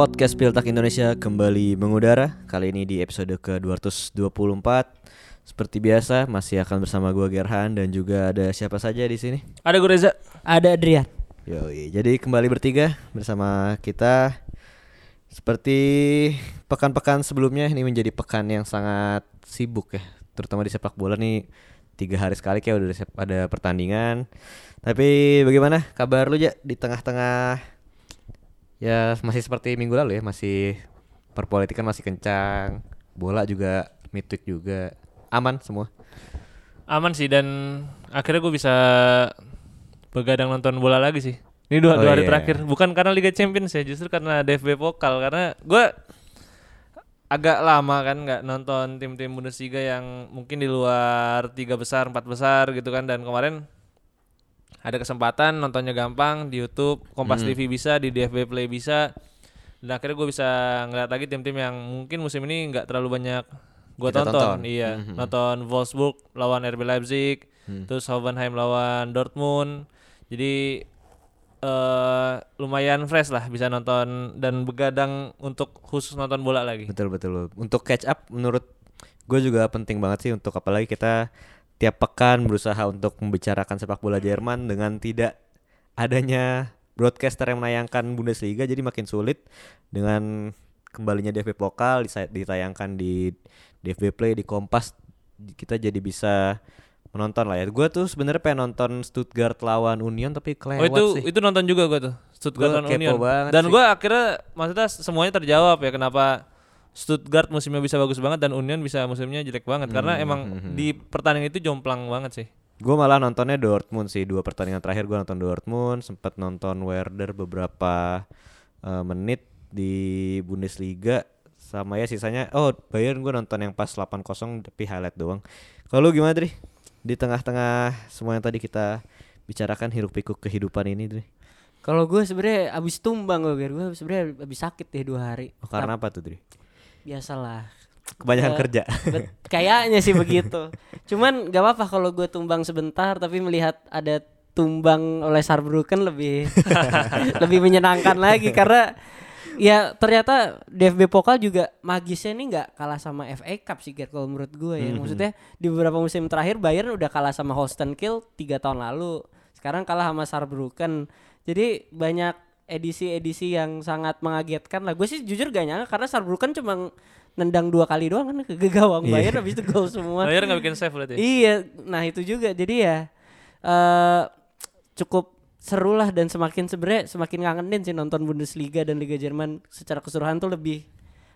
Podcast Piltak Indonesia kembali mengudara. Kali ini di episode ke-224 Seperti biasa masih akan bersama gua Gerhan Dan juga ada siapa saja di sini? Ada gue Reza. Ada Adrian. Yoi, jadi kembali bertiga bersama kita. Seperti pekan-pekan sebelumnya Ini menjadi pekan yang sangat sibuk ya. Terutama di sepak bola nih Tiga hari sekali kayak udah ada pertandingan. Tapi bagaimana kabar lu ya di tengah-tengah Ya masih seperti minggu lalu ya Masih perpolitikan masih kencang Bola juga midweek juga Aman semua Aman sih dan akhirnya gue bisa begadang nonton bola lagi sih. Ini dua, Oh dua hari iya. terakhir. Bukan karena Liga Champions ya, justru karena DFB Pokal. Karena gue agak lama kan nggak nonton tim-tim Bundesliga yang mungkin di luar tiga besar, empat besar gitu kan. Dan kemarin ada kesempatan nontonnya gampang di YouTube, Kompas Hmm. TV bisa, di DFB Play bisa. Dan akhirnya gue bisa ngeliat lagi tim-tim yang mungkin musim ini nggak terlalu banyak gue tonton. tonton. Iya, Mhm. nonton Wolfsburg lawan RB Leipzig, Hmm. terus Hoffenheim lawan Dortmund. Jadi eh lumayan fresh lah bisa nonton dan begadang untuk khusus nonton bola lagi. Betul betul. Untuk catch up menurut gue juga penting banget sih untuk apalagi kita tiap pekan berusaha untuk membicarakan sepak bola Jerman dengan tidak adanya broadcaster yang menayangkan Bundesliga jadi makin sulit dengan kembalinya DFB Pokal ditayangkan di DFB Play di Kompas kita jadi bisa menonton lah ya. Gue tuh sebenarnya pengen nonton Stuttgart lawan Union tapi Oh kelewat itu sih. itu nonton juga gue tuh Stuttgart Gua lawan Union. Dan gue akhirnya maksudnya semuanya terjawab ya kenapa Stuttgart musimnya bisa bagus banget dan Union bisa musimnya jelek banget karena Hmm, emang di pertandingan itu jomplang banget sih. Gue malah nontonnya Dortmund sih dua pertandingan terakhir gue nonton Dortmund sempat nonton Werder beberapa eh, menit di Bundesliga sama ya sisanya oh Bayern gue nonton yang pas 8-0 tapi highlight doang. Kalau lu gimana Dri? Di tengah-tengah semua yang tadi kita bicarakan hiruk pikuk kehidupan ini Dri. Kalau gue sebenarnya abis tumbang gue, gue sebenarnya abis sakit deh dua hari. Oh, karena apa tuh Dri? Biasalah. Kebanyakan Eh, kerja. Bet- kayaknya sih begitu. Cuman gak apa-apa kalau gue tumbang sebentar, tapi melihat ada tumbang oleh Saarbrücken lebih lebih menyenangkan lagi karena ya ternyata DFB Pokal juga magisnya nih nggak kalah sama FA Cup sih kalau menurut gue ya. Mhm. Maksudnya di beberapa musim terakhir Bayern udah kalah sama Holstein Kiel tiga tahun lalu. Sekarang kalah sama Saarbrücken. Jadi banyak edisi-edisi yang sangat mengagetkan lah. Gue sih jujur gak nyangka karena Saarbrücken cuma nendang dua kali doang kan ke gawang Iya. Bayern habis itu gol semua. Bayern nggak bikin save berarti. Iya, nah itu juga. Jadi ya eh cukup seru lah dan semakin sebenarnya semakin ngangenin sih nonton Bundesliga dan Liga Jerman secara keseluruhan tuh lebih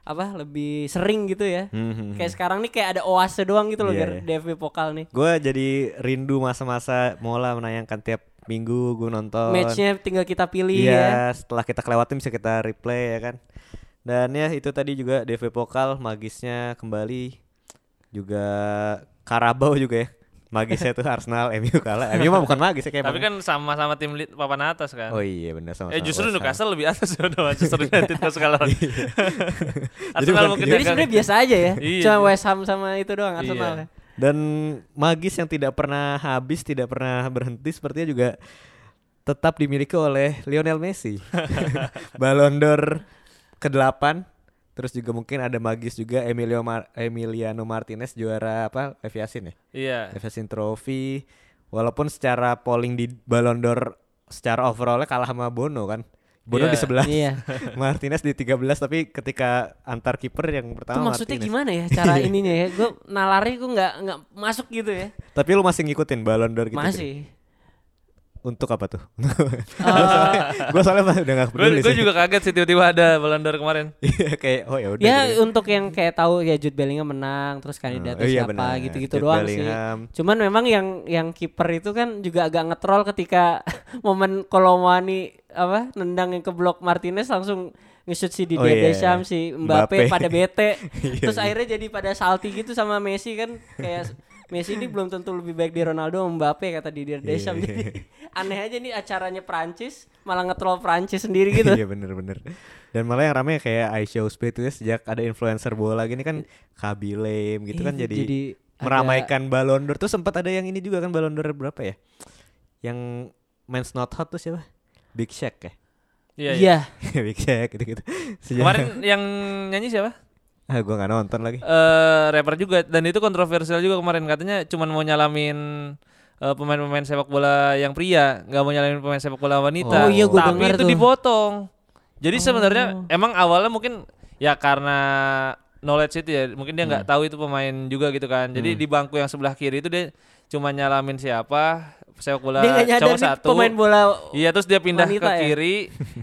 apa lebih sering gitu ya. Hmm, Kayak sekarang nih kayak ada oase doang gitu loh Iya, Ger, DFB Pokal nih. Gue jadi rindu masa-masa Mola menayangkan tiap minggu gue nonton. Matchnya tinggal kita pilih Iya, ya. setelah kita kelewatin bisa kita replay ya kan. Dan ya itu tadi juga DV Pokal magisnya kembali juga Karabau juga ya. Magisnya tuh Arsenal, MU kalah. MU mah bukan magis ya kayak Tapi kan sama-sama tim lead papan atas kan. Oh iya benar sama. Eh justru Newcastle lebih atas ya udah Manchester United kalau sekarang. Jadi Arsenal mungkin Jadi sebenarnya biasa aja ya. Iya, Cuma iya. West Ham sama itu doang Arsenal Iya. Dan magis yang tidak pernah habis, tidak pernah berhenti sepertinya juga tetap dimiliki oleh Lionel Messi. Ballon d'Or ke-8 Terus juga mungkin ada magis juga Emilio Mar- Emiliano Martinez juara apa Lev Yashin ya? Iya. Lev Yashin Trophy. Walaupun secara polling di Ballon d'Or secara overallnya kalah sama Bono kan. Bono Iya. di 11, Iya. Martinez di 13 tapi ketika antar kiper yang Itu pertama maksudnya Martinez. gimana ya cara ininya ya? Gue nalarnya gue nggak nggak masuk gitu ya. Tapi lu masih ngikutin Ballon d'Or gitu? Dri? Masih. Untuk apa tuh? Eh, gue soalnya udah gak peduli gue juga kaget sih tiba-tiba ada Ballon d'Or kemarin. Iya kayak oh ya udah. ya gitu. untuk yang kayak tahu ya Jude Bellingham menang terus kandidatnya Oh, iya siapa gitu-gitu doang Bellingham. sih. Cuman memang yang yang kiper itu kan juga agak ngetrol ketika momen Kolomwani apa nendang yang ke blok Martinez langsung nge-shoot si Oh, Didier iya. Deschamps si Mbappe, Mbappe. pada bete. Iya, terus iya. akhirnya jadi pada salty gitu sama Messi kan kayak Messi ini belum tentu lebih baik di Ronaldo sama Mbappe kata Didier Deschamps. Iya, Jadi aneh aja nih acaranya Prancis malah ngetrol Prancis sendiri gitu. Iya bener-bener. Dan malah yang rame kayak iShow Speed itu ya, sejak ada influencer bola gini kan Kabilem gitu kan Iya, jadi, jadi meramaikan Ballon d'Or tuh sempat ada yang ini juga kan Ballon d'Or berapa ya? Yang Men's Not Hot tuh siapa? Big Shaq ya? Iya, iya. Iya. Big Jack gitu-gitu. Kemarin yang nyanyi siapa? Ah gua nggak nonton lagi. eh rapper juga dan itu kontroversial juga kemarin katanya cuman mau nyalamin eh, pemain-pemain sepak bola yang pria, nggak mau nyalamin pemain sepak bola wanita. Oh iya, gua Tapi itu tuh. dipotong. Jadi sebenarnya emang awalnya mungkin ya karena knowledge itu ya, mungkin dia nggak tahu itu pemain juga gitu kan. Jadi di bangku yang sebelah kiri itu dia cuma nyalamin siapa sepak bola Dia cowok satu. pemain bola Iya terus dia pindah ke ya? kiri,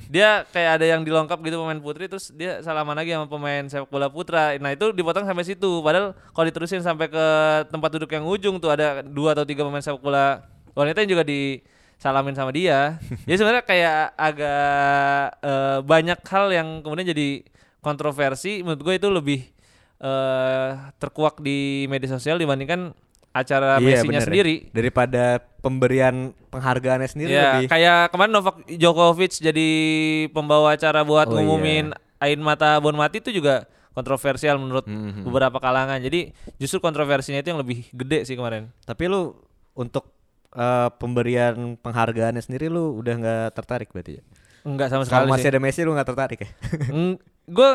dia kayak ada yang dilengkap gitu pemain putri, terus dia salaman lagi sama pemain sepak bola putra. Nah itu dipotong sampai situ. Padahal kalau diterusin sampai ke tempat duduk yang ujung tuh ada dua atau tiga pemain sepak bola wanita yang juga disalamin sama dia. jadi sebenarnya kayak agak eh, banyak hal yang kemudian jadi kontroversi. Menurut gue itu lebih eh terkuak di media sosial dibandingkan acara Iya, Messi-nya bener sendiri. Daripada pemberian penghargaannya sendiri Ya, lebih kayak kemarin Novak Djokovic jadi pembawa acara buat Oh, ngumumin air mata bon mati itu juga kontroversial menurut Mhm. beberapa kalangan. Jadi justru kontroversinya itu yang lebih gede sih kemarin. Tapi lu untuk eh, pemberian penghargaannya sendiri lu udah nggak tertarik berarti ya? Enggak sama Kalau sekali masih sih. ada Messi lu nggak tertarik ya? Gue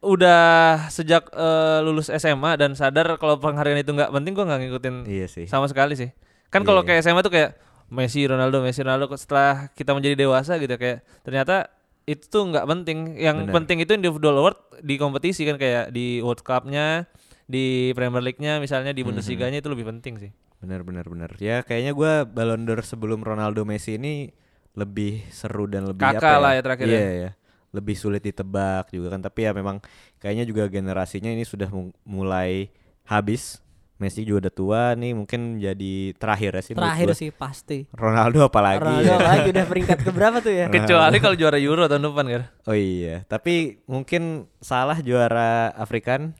udah sejak eh, lulus SMA dan sadar kalau penghargaan itu nggak penting gue nggak ngikutin iya sih. sama sekali sih. Kan Iya, kalau iya. kayak SMA tuh kayak Messi, Ronaldo, Messi, Ronaldo setelah kita menjadi dewasa gitu kayak ternyata itu tuh nggak penting. Yang Bener. penting itu individual award di kompetisi kan kayak di World Cup-nya, di Premier League-nya misalnya di Bundesliga-nya itu lebih penting sih. Bener bener bener. Ya kayaknya gua Ballon d'Or sebelum Ronaldo Messi ini lebih seru dan lebih Kakak apa lah ya terakhir ya. Iya ya. Lebih sulit ditebak juga kan. Tapi ya memang kayaknya juga generasinya ini sudah mu- mulai habis. Messi juga udah tua nih mungkin jadi terakhir ya sih terakhir sih pasti. Ronaldo apalagi Ronaldo ya. lagi udah peringkat keberapa tuh ya? Kecuali kalau juara Euro tahun depan kan. Oh iya, tapi mungkin salah juara Afrikan,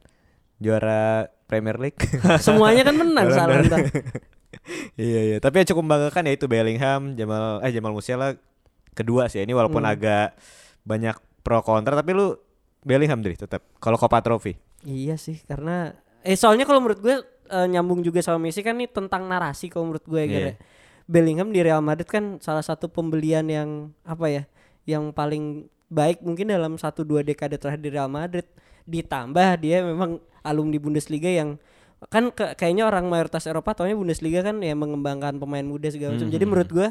juara Premier League. Semuanya kan menang salah ntar. iya iya, tapi yang cukup membanggakan ya itu Bellingham, Jamal eh Jamal Musiala kedua sih ini walaupun Hmm. agak banyak pro kontra tapi lu Bellingham deh tetap kalau Copa Trophy. Iya sih karena eh soalnya kalau menurut gue eh, nyambung juga sama Messi kan ini tentang narasi kalau menurut gue ya. Gar, Iya. ya. Bellingham di Real Madrid kan salah satu pembelian yang apa ya yang paling baik mungkin dalam satu dua dekade terakhir di Real Madrid ditambah dia memang alumni Bundesliga yang kan ke- kayaknya orang mayoritas Eropa taunya Bundesliga kan ya mengembangkan pemain muda segala macam. Jadi menurut gue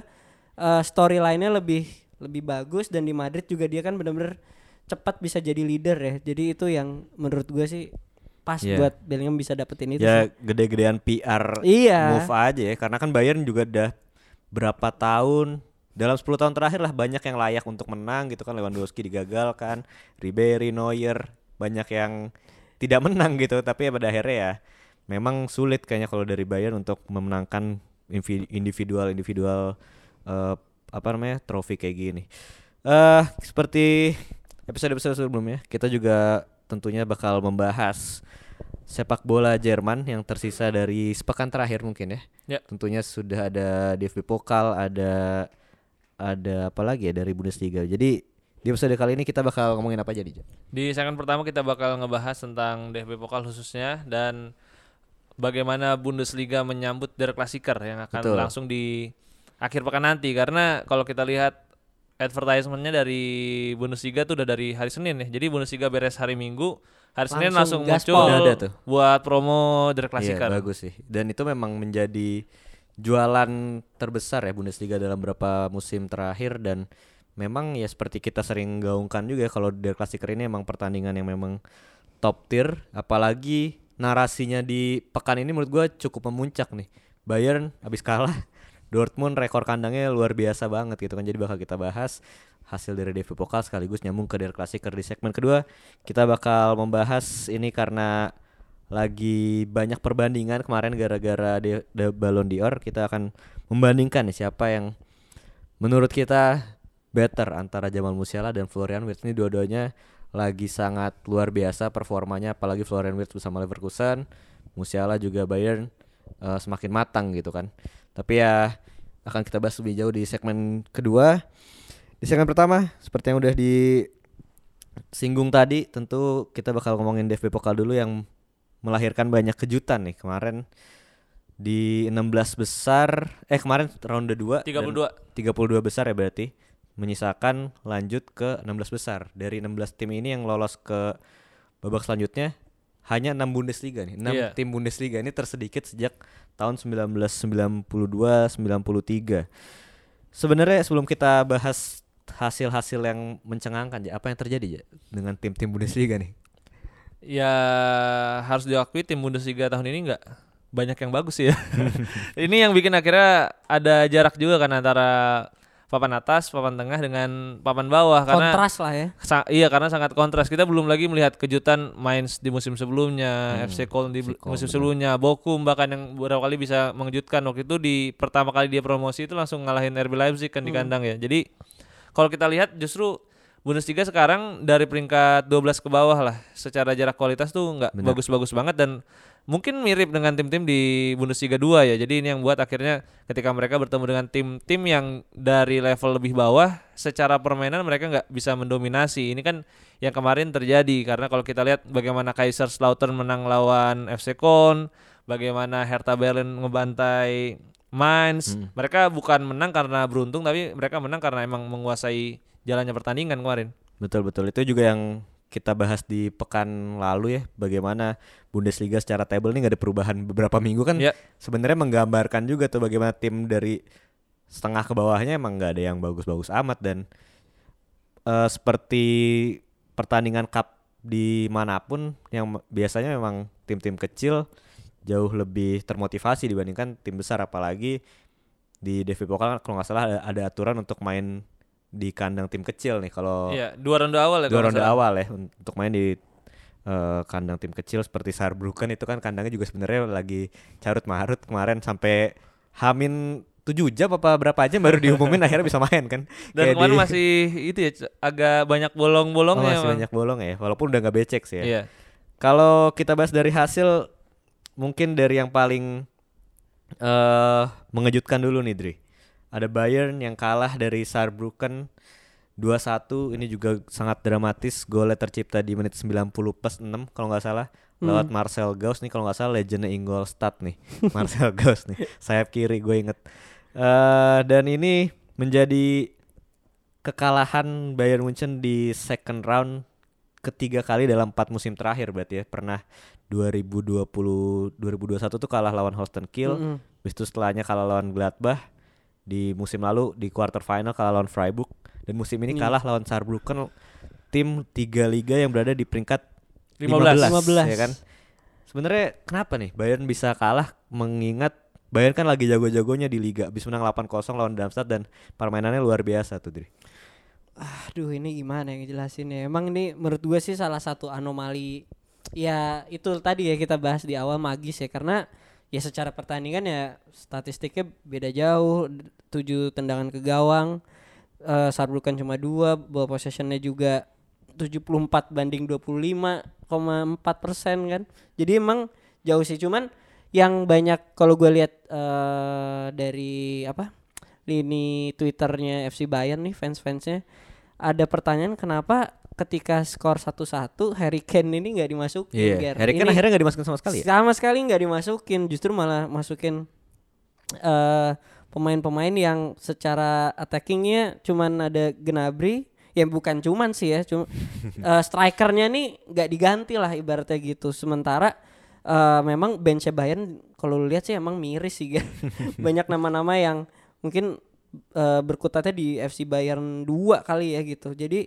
eh, storyline-nya lebih lebih bagus dan di Madrid juga dia kan benar-benar cepat bisa jadi leader ya. Jadi itu yang menurut gue sih pas Iya. buat Bellingham bisa dapetin itu ya gede-gedean PR Iya. move aja ya karena kan Bayern juga udah berapa tahun dalam 10 tahun terakhir lah banyak yang layak untuk menang gitu kan Lewandowski digagalkan, Ribery, Neuer banyak yang tidak menang gitu tapi ya pada akhirnya ya memang sulit kayaknya kalau dari Bayern untuk memenangkan individual individual eh, apa namanya trofi kayak gini. Eh seperti episode-episode sebelumnya kita juga tentunya bakal membahas sepak bola Jerman yang tersisa dari sepekan terakhir mungkin ya. Ya. Tentunya sudah ada DFB Pokal, ada ada apa lagi ya dari Bundesliga. Jadi di episode kali ini kita bakal ngomongin apa aja nih? Ja? Di segmen pertama kita bakal ngebahas tentang DFB Pokal khususnya dan bagaimana Bundesliga menyambut Der Klassiker yang akan Betul. langsung di akhir pekan nanti karena kalau kita lihat advertisementnya dari Bundesliga tuh udah dari hari Senin ya. Jadi Bundesliga beres hari Minggu, hari Senin Langsung langsung gaspol. muncul ada tuh. buat promo Der Iya, Klassiker. bagus sih. Dan itu memang menjadi jualan terbesar ya Bundesliga dalam beberapa musim terakhir dan memang ya seperti kita sering gaungkan juga ya, kalau Der Klassiker ini emang pertandingan yang memang top tier apalagi narasinya di pekan ini menurut gua cukup memuncak nih. Bayern habis kalah Dortmund rekor kandangnya luar biasa banget gitu kan. Jadi bakal kita bahas hasil dari DFB Pokal sekaligus nyambung ke Der Klassiker di segmen kedua. Kita bakal membahas ini karena lagi banyak perbandingan kemarin gara-gara di di Ballon d'Or. Kita akan membandingkan nih siapa yang menurut kita better antara Jamal Musiala dan Florian Wirtz. Ini dua-duanya lagi sangat luar biasa performanya apalagi Florian Wirtz bersama Leverkusen Musiala juga Bayern eh, semakin matang gitu kan tapi ya akan kita bahas lebih jauh di segmen kedua di segmen pertama seperti yang udah disinggung tadi tentu kita bakal ngomongin DFB Pokal dulu yang melahirkan banyak kejutan nih kemarin di 16 besar eh kemarin ronde 2 32. 32 besar ya berarti menyisakan lanjut ke 16 besar. Dari 16 tim ini yang lolos ke babak selanjutnya hanya 6 Bundesliga nih. 6 Iya. tim Bundesliga ini tersedikit sejak tahun 1992-93. Sebenarnya sebelum kita bahas hasil-hasil yang mencengangkan, Ja, apa yang terjadi ya dengan tim-tim Bundesliga nih? Ya harus diakui tim Bundesliga tahun ini nggak banyak yang bagus sih ya. ini yang bikin akhirnya ada jarak juga kan antara papan atas, papan tengah dengan papan bawah karena Kontras lah ya. Sa- iya karena sangat kontras. Kita belum lagi melihat kejutan Mainz di musim sebelumnya, FC Köln di FC Köln, musim sebelumnya, Bochum bahkan yang beberapa kali bisa mengejutkan waktu itu di pertama kali dia promosi itu langsung ngalahin RB Leipzig kan di kandang ya. Jadi kalau kita lihat justru Bundesliga sekarang dari peringkat 12 ke bawah lah secara jarak kualitas tuh nggak bagus-bagus banget dan mungkin mirip dengan tim-tim di Bundesliga 2 ya. Jadi ini yang buat akhirnya ketika mereka bertemu dengan tim-tim yang dari level lebih bawah secara permainan mereka nggak bisa mendominasi. Ini kan yang kemarin terjadi karena kalau kita lihat bagaimana Kaiserslautern menang lawan FC Köln, bagaimana Hertha Berlin ngebantai Mainz. Mereka bukan menang karena beruntung tapi mereka menang karena emang menguasai jalannya pertandingan kemarin. Betul betul itu juga yang kita bahas di pekan lalu ya bagaimana Bundesliga secara table ini nggak ada perubahan beberapa minggu kan Ya. sebenarnya menggambarkan juga tuh bagaimana tim dari setengah ke bawahnya emang nggak ada yang bagus-bagus amat dan eh, seperti pertandingan cup di mana pun yang me- biasanya memang tim-tim kecil jauh lebih termotivasi dibandingkan tim besar apalagi di DV Pokal kalau nggak salah ada, ada aturan untuk main di kandang tim kecil nih kalau Iya, dua ronde awal ya dua ronde nggak salah. awal ya un- untuk main di eh, kandang tim kecil seperti Saarbrücken itu kan kandangnya juga sebenarnya lagi carut marut kemarin sampai Hamin 7 jam apa berapa jam baru diumumin akhirnya bisa main kan Dan Kayak kemarin di- masih itu ya agak banyak oh, bolong-bolongnya masih emang. banyak bolong ya walaupun udah nggak becek sih ya Iya. kalau kita bahas dari hasil mungkin dari yang paling eh mengejutkan dulu nih Dri ada Bayern yang kalah dari Saarbrücken 2-1 ini juga sangat dramatis. Golnya tercipta di menit 90 plus 6 kalau nggak salah. Lewat Marcel Gauss nih kalau nggak salah legendnya Ingolstadt nih. Marcel Gauss nih. Sayap kiri gue inget. Eh dan ini menjadi kekalahan Bayern Munchen di second round ketiga kali dalam empat musim terakhir berarti ya. Pernah 2020 2021 tuh kalah lawan Holstein Kiel. Mm-mm. Habis itu setelahnya kalah lawan Gladbach di musim lalu di quarter final kalah lawan Freiburg dan musim ini Iya. kalah lawan Saarbrücken tim tiga liga yang berada di peringkat 15. 15. ya kan. Sebenarnya kenapa nih Bayern bisa kalah mengingat Bayern kan lagi jago-jagonya di liga habis menang 8-0 lawan Darmstadt dan permainannya luar biasa tuh Dri. Aduh ini gimana yang jelasin ya Emang ini menurut gue sih salah satu anomali Ya itu tadi ya kita bahas di awal magis ya Karena ya secara pertandingan ya statistiknya beda jauh. 7 tendangan ke gawang eh Saarbrücken cuma dua Ball possessionnya juga 74 banding 25,4 persen kan. Jadi emang jauh sih. Cuman yang banyak kalau gue lihat eh dari apa lini twitternya FC Bayern nih fans-fansnya ada pertanyaan kenapa ketika skor 1-1 Harry Kane ini nggak dimasukin Iya. Ger? Harry Kane Ini akhirnya nggak dimasukin sama sekali ya. sama sekali nggak dimasukin justru malah masukin eh pemain-pemain yang secara attackingnya cuman ada Gnabry yang bukan cuman sih ya cuma eh, strikernya nih nggak diganti lah ibaratnya gitu sementara eh, memang benchnya Bayern kalau lu lihat sih emang miris sih Ger. banyak nama-nama yang mungkin eh, berkutatnya di FC Bayern 2 kali ya gitu jadi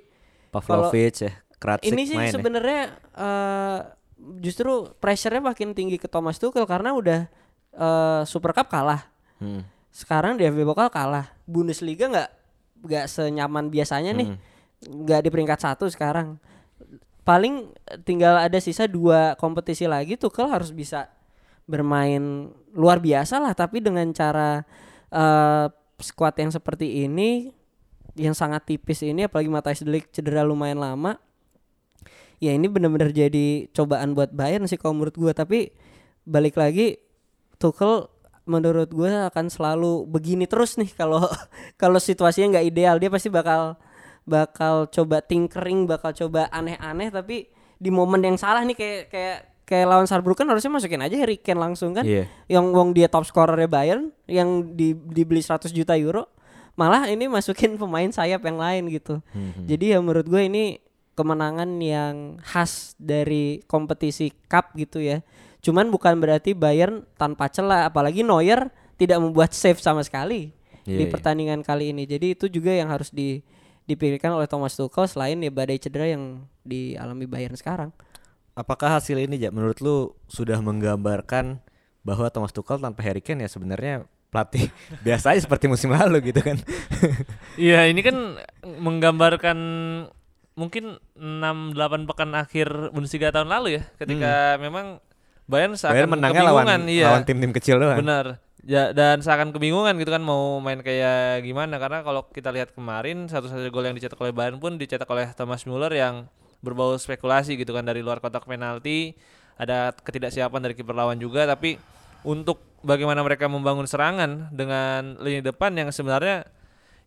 Pavlovic ya, Kratsik ini sih ya. sebenarnya eh, justru pressure-nya makin tinggi ke Thomas Tuchel karena udah eh, Super Cup kalah. Hmm. Sekarang di FB Pokal kalah. Bundesliga nggak nggak senyaman biasanya nih. Nggak di peringkat satu sekarang. Paling tinggal ada sisa dua kompetisi lagi Tuchel harus bisa bermain luar biasa lah tapi dengan cara eh squad yang seperti ini yang sangat tipis ini apalagi Matthijs de Ligt cedera lumayan lama ya ini benar-benar jadi cobaan buat Bayern sih kalau menurut gua. Tapi balik lagi Tuchel menurut gue akan selalu begini terus nih kalau kalau situasinya nggak ideal. Dia pasti bakal bakal coba tinkering bakal coba aneh-aneh tapi di momen yang salah nih kayak kayak kayak lawan Saarbrücken harusnya masukin aja Harry Kane langsung kan. Iya. yang wong dia top scorernya Bayern yang di dibeli 100 juta euro malah ini masukin pemain sayap yang lain gitu. Hmm. Jadi ya menurut gue ini kemenangan yang khas dari kompetisi cup gitu ya. Cuman bukan berarti Bayern tanpa celah, apalagi Neuer tidak membuat save sama sekali Iya, di iya. pertandingan kali ini. Jadi itu juga yang harus di dipikirkan oleh Thomas Tuchel selain ya badai cedera yang dialami Bayern sekarang. Apakah hasil ini ya menurut lu sudah menggambarkan bahwa Thomas Tuchel tanpa Harry Kane ya sebenarnya pelatih biasa aja seperti musim lalu gitu kan. Iya, ini kan menggambarkan mungkin 6 8 pekan akhir Bundesliga tahun lalu ya, ketika memang Bayern seakan Bayern menangnya lawan kebingungan, iya. lawan tim-tim kecil doang. Benar. Ya, dan seakan kebingungan gitu kan mau main kayak gimana karena kalau kita lihat kemarin satu-satu gol yang dicetak oleh Bayern pun dicetak oleh Thomas Müller yang berbau spekulasi gitu kan dari luar kotak penalti. Ada ketidaksiapan dari kiper lawan juga tapi untuk bagaimana mereka membangun serangan dengan lini depan yang sebenarnya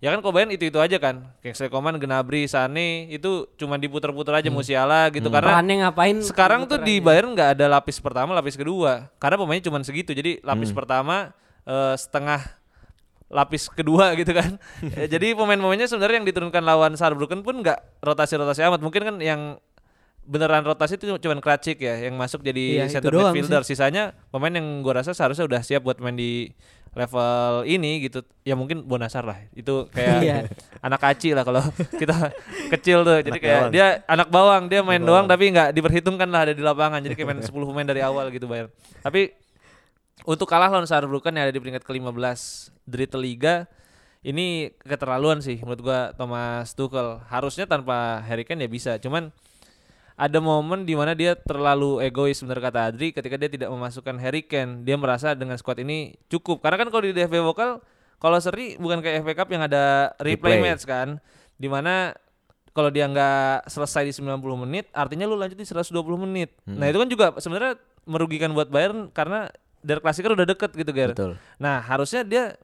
ya kan Bayern itu-itu aja kan. Kingsley Coman, Gnabry, Sane itu cuma diputer-puter aja Musiala gitu karena Perannya ngapain? sekarang tuh di Bayern nggak ada lapis pertama, lapis kedua. Karena pemainnya cuma segitu. Jadi lapis pertama eh, setengah lapis kedua gitu kan. Jadi pemain-pemainnya sebenarnya yang diturunkan lawan Saarbrücken pun nggak rotasi-rotasi amat. Mungkin kan yang beneran rotasi itu cuma Kratchik ya yang masuk jadi Iya, center midfielder. Sisanya pemain yang gua rasa seharusnya udah siap buat main di level ini gitu. Ya mungkin Bonasar lah. Itu kayak Iya. anak kaci lah kalau kita kecil tuh. Jadi Anak kayak bawang. dia anak bawang, dia main doang tapi nggak diperhitungkan lah ada di lapangan. Jadi kayak main 10 pemain dari awal gitu Bayern. Tapi untuk kalah lawan Saarbrücken yang ada di peringkat ke-15 Dritte Liga ini keterlaluan sih menurut gua Thomas Tuchel. Harusnya tanpa Harry Kane ya bisa. Cuman ada momen di mana dia terlalu egois bener kata Adri ketika dia tidak memasukkan Harry Kane. Dia merasa dengan squad ini cukup. Karena kan kalau di DFB Vokal kalau seri bukan kayak FA Cup yang ada replay, Replay. match kan. Di mana kalau dia nggak selesai di 90 menit, artinya lu lanjut di 120 menit. Nah itu kan juga sebenarnya merugikan buat Bayern karena Der Klassiker udah deket gitu Ger. Betul. Nah harusnya dia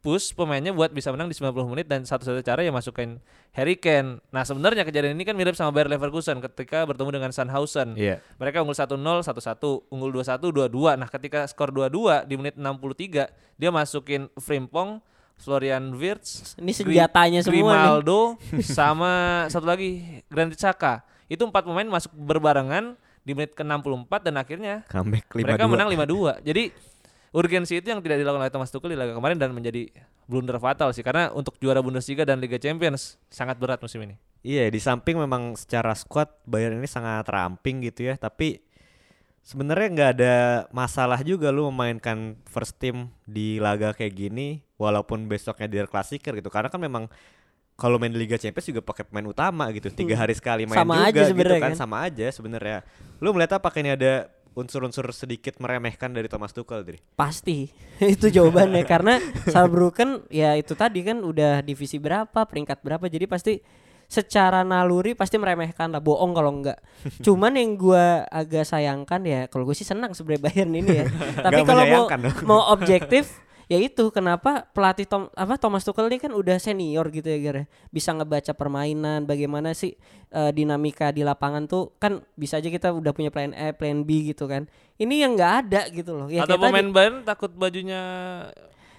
push pemainnya buat bisa menang di 90 menit dan satu-satunya cara ya masukin Harry Kane. Nah sebenarnya kejadian ini kan mirip sama Bayer Leverkusen ketika bertemu dengan Sandhausen. Iya. Mereka unggul 1-0, 1-1, unggul 2-1, 2-2. Nah ketika skor 2-2 di menit 63 dia masukin Frimpong, Florian Wirtz, Ini Gri- senjatanya semua nih. Grimaldo sama satu lagi Granit Xhaka. Itu empat pemain masuk berbarengan di menit ke-64 dan akhirnya Comeback 5 mereka menang 5-2. Jadi urgensi itu yang tidak dilakukan oleh Thomas Tuchel di laga kemarin dan menjadi blunder fatal sih karena untuk juara Bundesliga dan Liga Champions sangat berat musim ini. Iya, di samping memang secara squad Bayern ini sangat ramping gitu ya, tapi sebenarnya nggak ada masalah juga lu memainkan first team di laga kayak gini walaupun besoknya di Klassiker gitu. Karena kan memang kalau main Liga Champions juga pakai pemain utama gitu. Tiga hari sekali main Sama juga aja gitu kan, kan. sama aja sebenarnya. Lu melihat apakah ini ada unsur-unsur sedikit meremehkan dari Thomas Tuchel, Dri? Pasti. Itu jawabannya. Karena Saarbrücken ya itu tadi kan udah divisi berapa peringkat berapa. Jadi pasti secara naluri pasti meremehkan lah. Bohong kalau enggak. Cuman yang gua agak sayangkan ya kalau gue sih senang sebenarnya Bayern ini ya. Tapi kalau mau dong. mau objektif ya itu kenapa pelatih Tom apa Thomas Tuchel ini kan udah senior gitu ya Gar ya. bisa ngebaca permainan bagaimana sih eh, dinamika di lapangan tuh kan bisa aja kita udah punya plan A plan B gitu kan ini yang nggak ada gitu loh ya Atau pemain Bayern takut bajunya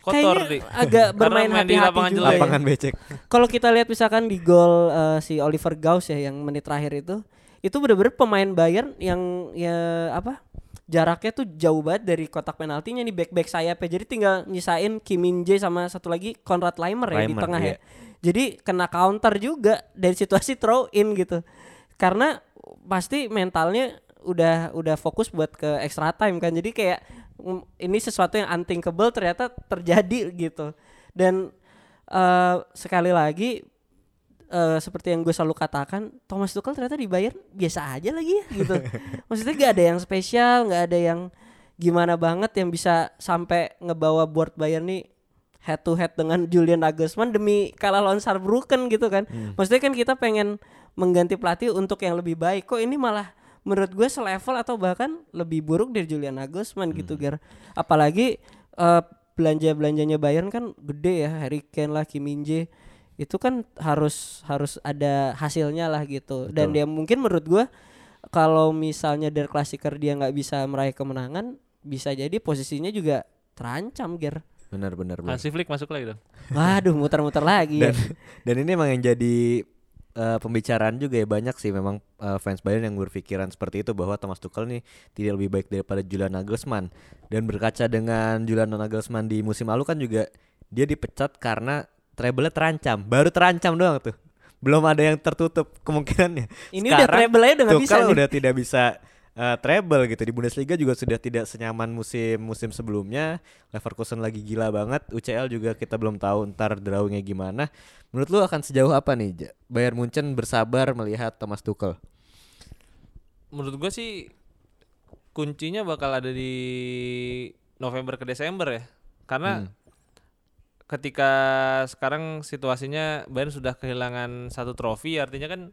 kotor Kayaknya di agak Karena bermain hati-hati lapangan juga ya. Lapangan becek. Kalau kita lihat misalkan di gol eh, si Oliver Gauss ya yang menit terakhir itu, itu bener-bener pemain Bayern yang ya apa? Jaraknya tuh jauh banget dari kotak penaltinya nih back-back sayapnya. Jadi tinggal nyisain Kim Min Jae sama satu lagi Konrad Leimer ya di tengah iya. ya. Jadi kena counter juga dari situasi throw in gitu. Karena pasti mentalnya udah udah fokus buat ke extra time kan. Jadi kayak mm, ini sesuatu yang unthinkable ternyata terjadi gitu. Dan eh, sekali lagi eh, seperti yang gue selalu katakan Thomas Tuchel ternyata di Bayern biasa aja lagi ya gitu. Maksudnya gak ada yang spesial nggak ada yang gimana banget yang bisa sampai ngebawa board Bayern nih head to head dengan Julian Nagelsmann demi kalah lawan Saarbrücken gitu kan. Maksudnya kan kita pengen mengganti pelatih untuk yang lebih baik. Kok ini malah menurut gue selevel atau bahkan lebih buruk dari Julian Nagelsmann gitu Gar apalagi eh, belanja belanjanya Bayern kan gede ya Harry Kane lah Kim Min Jae itu kan harus harus ada hasilnya lah gitu. Dan dia mungkin menurut gua kalau misalnya Der Klassiker dia nggak bisa meraih kemenangan bisa jadi posisinya juga terancam Ger. Benar benar benar. Hansi Flick masuk lagi dong. Waduh, muter-muter lagi. Dan dan ini emang yang jadi eh, pembicaraan juga ya banyak sih memang eh, fans Bayern yang berpikiran seperti itu bahwa Thomas Tuchel nih tidak lebih baik daripada Julian Nagelsmann. Dan berkaca dengan Julian Nagelsmann di musim lalu kan juga dia dipecat karena treble terancam. Baru terancam doang tuh. Belum ada yang tertutup kemungkinannya. Ini udah treble aja udah nggak bisa Tuchel nih. udah tidak bisa eh, treble gitu. Di Bundesliga juga sudah tidak senyaman musim-musim sebelumnya. Leverkusen lagi gila banget. UCL juga kita belum tahu ntar drawingnya gimana. Menurut lu akan sejauh apa nih Bayern Munchen bersabar melihat Thomas Tuchel. Menurut gua sih kuncinya bakal ada di November ke Desember ya. Karena ketika sekarang situasinya Bayern sudah kehilangan satu trofi artinya kan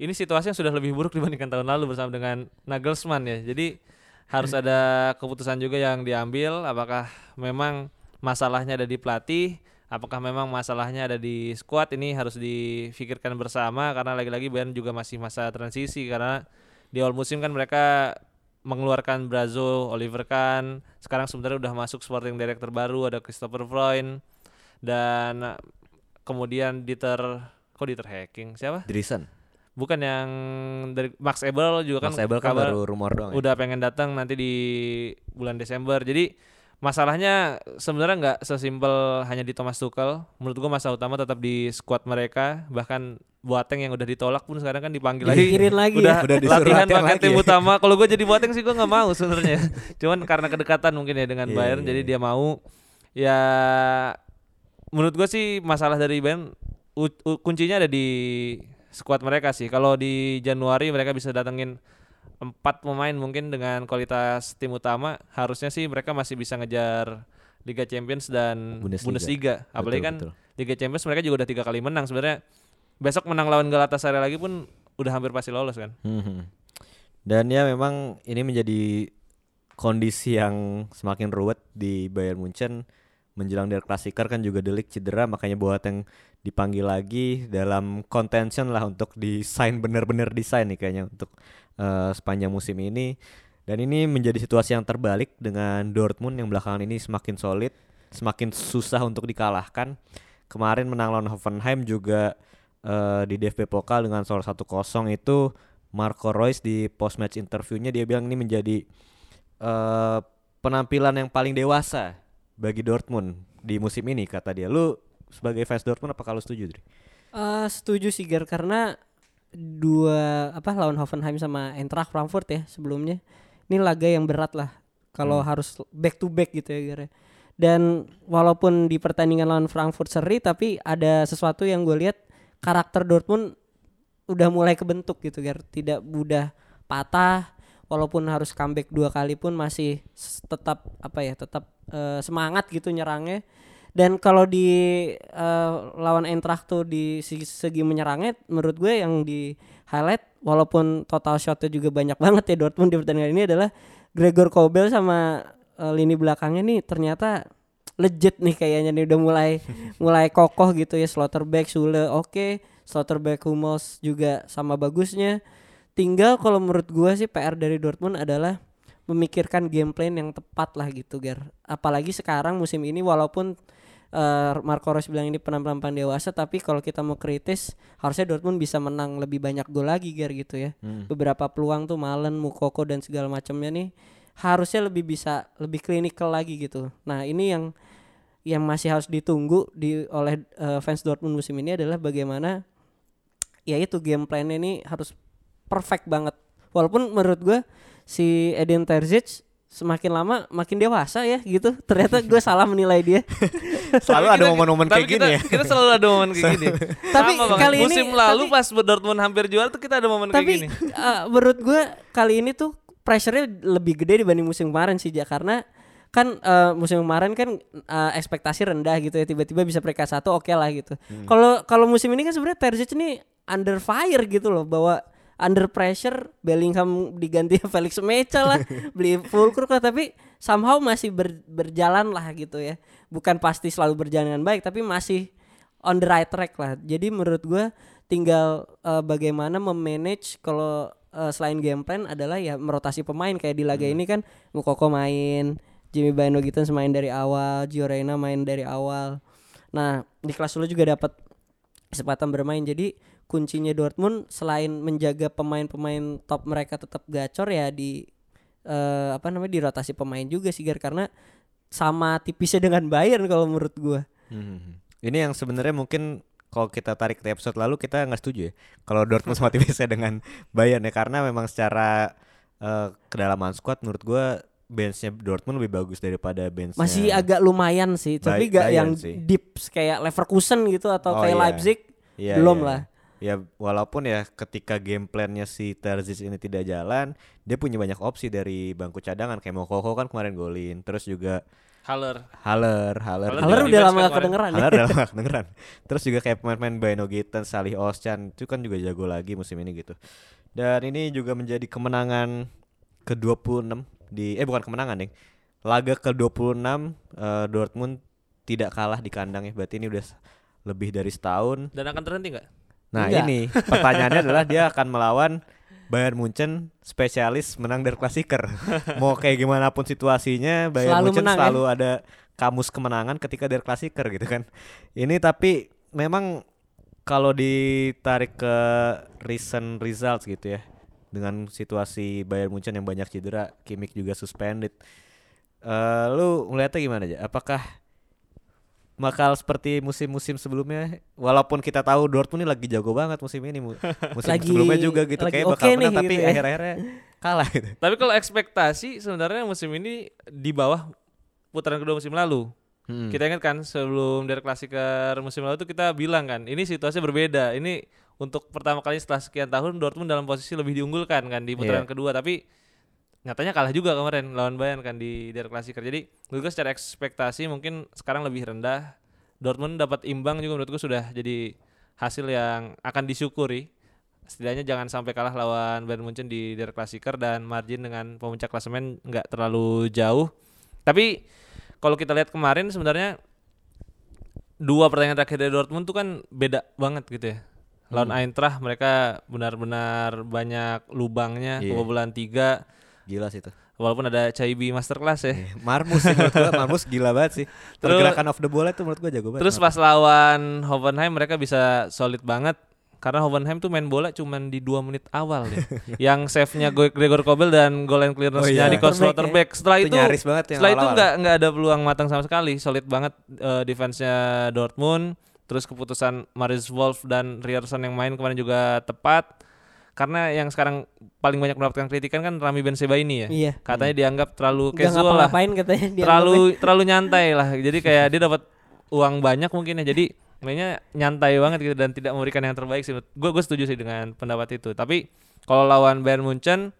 ini situasi yang sudah lebih buruk dibandingkan tahun lalu bersama dengan Nagelsmann ya. Jadi harus ada keputusan juga yang diambil apakah memang masalahnya ada di pelatih, apakah memang masalahnya ada di squad ini harus difikirkan bersama karena lagi-lagi Bayern juga masih masa transisi karena di awal musim kan mereka mengeluarkan Brazo, Oliver Kahn, sekarang sebenarnya udah masuk sporting director baru ada Christopher Freund dan uh, kemudian Dieter kok Dieter Hacking siapa? Drisan Bukan yang dari Max Ebel juga Max kan Ebel kan kabar baru rumor doang ya? udah pengen datang nanti di bulan Desember. Jadi masalahnya sebenarnya nggak sesimpel hanya di Thomas Tuchel. Menurut gua masalah utama tetap di squad mereka. Bahkan Boateng yang udah ditolak pun sekarang kan dipanggil lagi. Lagi udah, ya. Udah latihan latihan pakai tim ya. utama. Kalau gua jadi Boateng sih gua nggak mau sebenarnya. Cuman karena kedekatan mungkin ya dengan Iya, Bayern, iya, jadi iya. dia mau. Ya menurut gua sih masalah dari Bayern u- u- kuncinya ada di squad mereka sih. Kalau di Januari mereka bisa datengin empat pemain mungkin dengan kualitas tim utama, harusnya sih mereka masih bisa ngejar Liga Champions dan Bundesliga. Bundesliga. Apalagi Betul, kan betul. Liga Champions mereka juga udah tiga kali menang sebenarnya. Besok menang lawan Galatasaray lagi pun udah hampir pasti lolos kan. Mhm. Dan ya memang ini menjadi kondisi yang semakin ruwet di Bayern Munchen menjelang Der Klassiker kan juga Delik cedera makanya Boateng dipanggil lagi dalam contention lah untuk desain bener-bener desain nih kayaknya untuk eh, sepanjang musim ini. Dan ini menjadi situasi yang terbalik dengan Dortmund yang belakangan ini semakin solid semakin susah untuk dikalahkan. Kemarin menang lawan Hoffenheim juga eh, di DFB Pokal dengan skor 1-0 itu Marco Reus di post match interviewnya dia bilang ini menjadi eh, penampilan yang paling dewasa bagi Dortmund di musim ini kata dia. Lu sebagai fans Dortmund apa kalau setuju, Dri? Eh, setuju sih Gar karena dua apa lawan Hoffenheim sama Eintracht Frankfurt ya sebelumnya. Ini laga yang berat lah kalau harus back to back gitu ya Gar. ya. Dan walaupun di pertandingan lawan Frankfurt seri tapi ada sesuatu yang gue lihat karakter Dortmund udah mulai kebentuk gitu Gar. Tidak mudah patah walaupun harus comeback dua kali pun masih tetap apa ya tetap eh, semangat gitu nyerangnya. Dan kalau di eh, lawan Eintracht tuh di segi, segi menyerangnya menurut gue yang di highlight walaupun total shotnya juga banyak banget ya Dortmund di pertandingan ini adalah Gregor Kobel sama eh, lini belakangnya nih ternyata legit nih kayaknya nih udah mulai mulai kokoh gitu ya. Slotterbeck Sule oke. Slotterbeck Hummels juga sama bagusnya tinggal kalau menurut gua sih PR dari Dortmund adalah memikirkan game plan yang tepat lah gitu Gar apalagi sekarang musim ini walaupun eh, Marco Reus bilang ini penampilan dewasa tapi kalau kita mau kritis harusnya Dortmund bisa menang lebih banyak gol lagi Gar gitu ya. Beberapa peluang tuh Malen, Mukoko dan segala macamnya nih harusnya lebih bisa lebih klinikal lagi gitu. Nah ini yang yang masih harus ditunggu di oleh eh, fans Dortmund musim ini adalah bagaimana ya itu game plan ini harus perfect banget. Walaupun menurut gua si Edin Terzic semakin lama makin dewasa ya gitu. Ternyata gue salah menilai dia. Selalu ada momen-momen kayak kita, gini ya. Kita selalu ada momen kayak gini. Tapi Sama banget. kali ini- musim lalu tapi- pas Dortmund hampir juara tuh kita ada momen kayak Tapi gini. eh, menurut gue kali ini tuh pressure-nya lebih gede dibanding musim kemarin sih Ja karena kan eh, musim kemarin kan eh, ekspektasi rendah gitu ya tiba-tiba bisa peringkat satu oke lah gitu. Kalau kalau musim ini kan sebenarnya Terzic ini under fire gitu loh bahwa under pressure Bellingham diganti Felix Mecha lah beli Fulkrug lah tapi somehow masih ber- berjalan lah gitu ya bukan pasti selalu berjalan dengan baik tapi masih on the right track lah. Jadi menurut gua tinggal eh, bagaimana memanage kalau eh, selain game plan adalah ya merotasi pemain kayak di laga ini kan Mukoko main, Jimmy Bino Gittens main dari awal, Gio Reyna main dari awal. Nah, Niklas Süle juga dapat kesempatan bermain. Jadi kuncinya Dortmund selain menjaga pemain-pemain top mereka tetap gacor ya di eh, apa namanya di rotasi pemain juga sih Gar karena sama tipisnya dengan Bayern kalau menurut gua. Hmm. Ini yang sebenarnya mungkin kalau kita tarik ke episode lalu kita nggak setuju ya. Kalau Dortmund sama tipisnya dengan Bayern ya karena memang secara eh, kedalaman squad menurut gua benchnya Dortmund lebih bagus daripada benchnya Masih agak lumayan sih, tapi gak Bayern yang sih. deep kayak Leverkusen gitu atau Oh, kayak iya. Leipzig. Iya, belum iya. lah. Ya walaupun ya ketika game plannya si Terzic ini tidak jalan, dia punya banyak opsi dari bangku cadangan kayak Mokoko kan kemarin golin, terus juga Haller. Haller, Haller, Haller udah kan lama gak kemarin. kedengeran ya. Haller udah lama kedengeran. Terus juga kayak pemain-pemain Bino Gittens, Salih Oschan itu kan juga jago lagi musim ini gitu. Dan ini juga menjadi kemenangan ke-26 di eh bukan kemenangan nih. Laga ke-26 eh, Dortmund tidak kalah di kandang ya. Berarti ini udah lebih dari setahun. Dan akan terhenti nggak? Nah, Enggak. ini pertanyaannya adalah dia akan melawan Bayern Munchen spesialis menang dari klasiker. Mau kayak gimana pun situasinya, Bayern Selalu Munchen menang, ya? selalu ada kamus kemenangan ketika dari klasiker gitu kan. Ini tapi memang kalau ditarik ke recent results gitu ya. Dengan situasi Bayern Munchen yang banyak cedera, Kimmich juga suspended. Eh lu ngeliatnya gimana aja? Apakah bakal seperti musim-musim sebelumnya walaupun kita tahu Dortmund ini lagi jago banget musim ini mu- musim Lagi- sebelumnya juga gitu kayak bakal nih menang tapi gitu ya. akhir-akhirnya kalah gitu. Tapi kalau ekspektasi sebenarnya musim ini di bawah putaran kedua musim lalu. Hmm. Kita ingat kan sebelum dari klasiker musim lalu tuh kita bilang kan, ini situasinya berbeda. Ini untuk pertama kali setelah sekian tahun Dortmund dalam posisi lebih diunggulkan kan di putaran Iya. kedua, tapi nyatanya kalah juga kemarin lawan Bayern kan di dari klasiker. Jadi menurut gue secara ekspektasi mungkin sekarang lebih rendah. Dortmund dapat imbang juga menurut gue sudah jadi hasil yang akan disyukuri. Setidaknya jangan sampai kalah lawan Bayern Munchen di Der Klasiker dan margin dengan pemuncak klasemen nggak terlalu jauh. Tapi kalau kita lihat kemarin sebenarnya dua pertandingan terakhir dari Dortmund tuh kan beda banget gitu ya. Lawan Eintracht mereka benar-benar banyak lubangnya Iya. kebobolan tiga Gila sih itu. walaupun ada Caibi masterclass ya. Marmus sih menurut gua, Marmus gila banget sih. Terus- Pergerakan off the bola itu menurut gua jago banget. Terus pas lawan Hoffenheim mereka bisa solid banget karena Hoffenheim tuh main bola cuman di dua menit awal deh. yang save-nya Go- Gregor Kobel dan goal line clearance-nya Oh iya. Nico Quarterback ya. Slotterbeck. Setelah Itu itu, nyaris banget yang setelah itu nggak nggak ada peluang matang sama sekali. Solid banget eh, defense-nya Dortmund. Terus keputusan Maris Wolf dan Rierson yang main kemarin juga tepat. Karena yang sekarang paling banyak mendapatkan kritikan kan Rami Benzema ini ya. Iya. Katanya dianggap terlalu casual lah. ngapa-ngapain katanya terlalu terlalu nyantai lah. Jadi kayak dia dapat uang banyak mungkin ya. Jadi mainnya nyantai banget gitu dan tidak memberikan yang terbaik sih. Gue gue setuju sih dengan pendapat itu. Tapi kalau lawan Bayern Munchen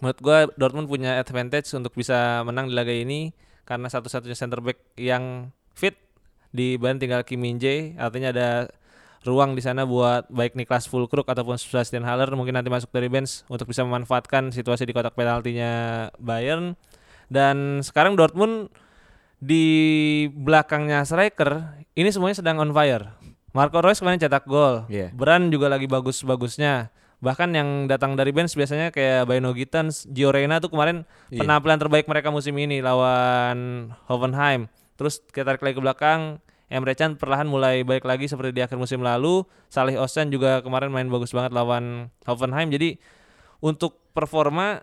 menurut gue Dortmund punya advantage untuk bisa menang di laga ini karena satu-satunya center back yang fit di Bayern tinggal Kim Min Jae. Artinya ada ruang di sana buat baik Niklas Fulkrug ataupun Sebastian Haller mungkin nanti masuk dari bench untuk bisa memanfaatkan situasi di kotak penaltinya Bayern dan sekarang Dortmund di belakangnya striker ini semuanya sedang on fire. Marco Reus kemarin cetak gol. Iya. Brand juga lagi bagus-bagusnya. Bahkan yang datang dari bench biasanya kayak Baino Gittens, Gio Reyna tuh kemarin Iya. penampilan terbaik mereka musim ini lawan Hoffenheim. Terus kita tarik lagi ke belakang, Emre Can perlahan mulai baik lagi seperti di akhir musim lalu. Salih Osen juga kemarin main bagus banget lawan Hoffenheim. Jadi untuk performa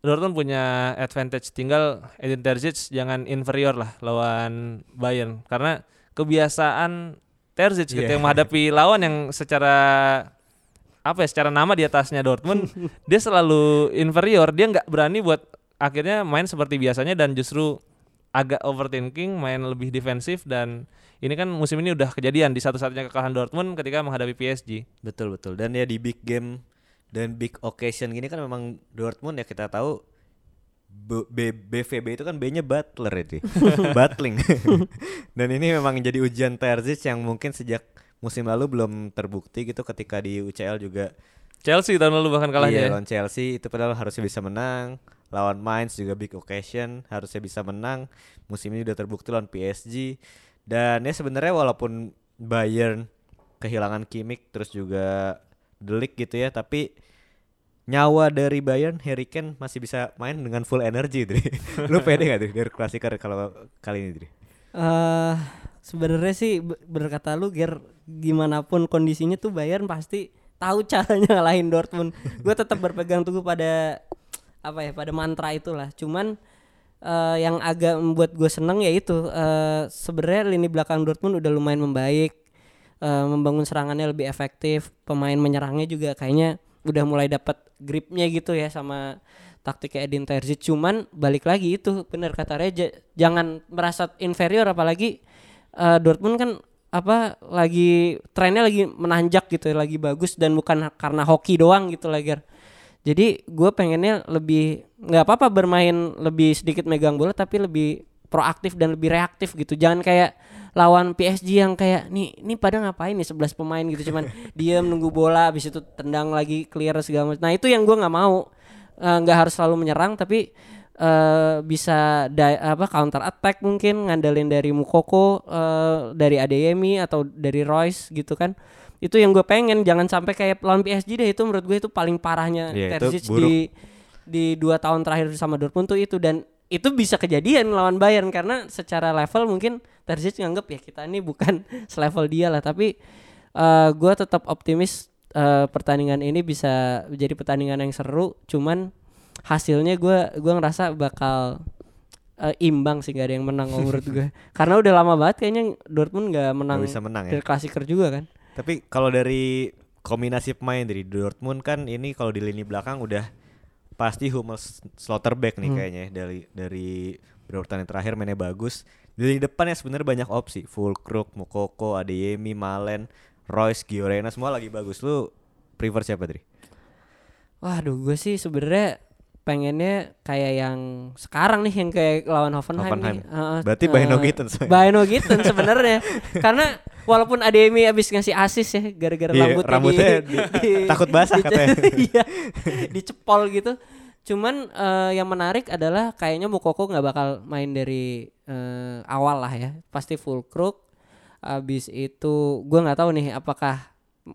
Dortmund punya advantage tinggal Edin Terzic jangan inferior lah lawan Bayern karena kebiasaan Terzic gitu yang menghadapi lawan yang secara apa ya secara nama di atasnya Dortmund dia selalu inferior dia nggak berani buat akhirnya main seperti biasanya dan justru agak overthinking main lebih defensif dan ini kan musim ini udah kejadian di satu-satunya kekalahan Dortmund ketika menghadapi PSG Betul betul. Dan ya di big game dan big occasion gini kan memang Dortmund ya kita tahu B- B- BVB itu kan B-nya Butler itu. Battling. dan ini memang jadi ujian Terzic yang mungkin sejak musim lalu belum terbukti gitu ketika di UCL juga Chelsea tahun lalu bahkan kalahnya Iya, ya. lawan Chelsea itu padahal harusnya bisa menang. Lawan Mainz juga big occasion, harusnya bisa menang. Musim ini udah terbukti lawan PSG. Dan ya sebenarnya walaupun Bayern kehilangan Kimmich terus juga Delik gitu ya, tapi nyawa dari Bayern Harry Kane masih bisa main dengan full energy Dri. Lu pede gak tuh dari klasiker kalau kali ini Dri? eh sebenarnya sih be- bener kata lu Ger gimana pun kondisinya tuh Bayern pasti tahu caranya ngalahin Dortmund. Gue tetap berpegang teguh pada apa ya pada mantra itulah. Cuman eh, yang agak membuat gue seneng yaitu eh sebenarnya lini belakang Dortmund udah lumayan membaik, eh, membangun serangannya lebih efektif, pemain menyerangnya juga kayaknya udah mulai dapat gripnya gitu ya sama taktiknya Edin Terzic. Cuman balik lagi itu bener kata Reja, jangan merasa inferior apalagi eh, Dortmund kan apa lagi trennya lagi menanjak gitu ya, lagi bagus dan bukan karena hoki doang gitu lah. Jadi gue pengennya lebih nggak apa-apa bermain lebih sedikit megang bola tapi lebih proaktif dan lebih reaktif gitu. Jangan kayak lawan PSG yang kayak nih nih pada ngapain nih 11 pemain gitu cuman diam nunggu bola habis itu tendang lagi clear segala macam. Nah, itu yang gue nggak mau. Eh, nggak harus selalu menyerang tapi eh bisa apa counter attack mungkin ngandelin dari Mukoko eh, dari Adeyemi atau dari Royce gitu kan itu yang gue pengen jangan sampai kayak lawan PSG deh itu menurut gue itu paling parahnya. Itu Terzic di di dua tahun terakhir sama Dortmund tuh itu dan itu bisa kejadian lawan Bayern karena secara level mungkin Terzic nganggep ya kita ini bukan selevel dia lah. Tapi eh gue tetap optimis eh, pertandingan ini bisa menjadi pertandingan yang seru cuman hasilnya gue gua ngerasa bakal eh, imbang sih gak ada yang menang menurut gue karena udah lama banget kayaknya Dortmund nggak menang Nggak bisa menang ya. klasiker juga kan Tapi kalau dari kombinasi pemain dari Dortmund kan ini kalau di lini belakang udah pasti Hummels Slotterbeck nih Hmm. kayaknya ya, dari dari berurutan yang terakhir mainnya bagus. Di lini depan ya sebenarnya banyak opsi. Fulkrug, Mukoko, Adeyemi, Malen, Royce, Giorena semua lagi bagus. Lu prefer siapa Dri? Waduh, gue sih sebenarnya pengennya kayak yang sekarang nih yang kayak lawan Hoffenheim, Hoffenheim. nih. Heeh, Berarti eh, Bayno Gittens. Bayno Gittens sebenarnya. Karena walaupun Ademi abis ngasih asis ya gara-gara Iya, rambutnya, rambutnya di- takut basah katanya. Iya, dicepol gitu. Cuman eh, yang menarik adalah kayaknya Mukoko nggak bakal main dari eh, awal lah ya. Pasti full crook. Abis itu gue nggak tahu nih apakah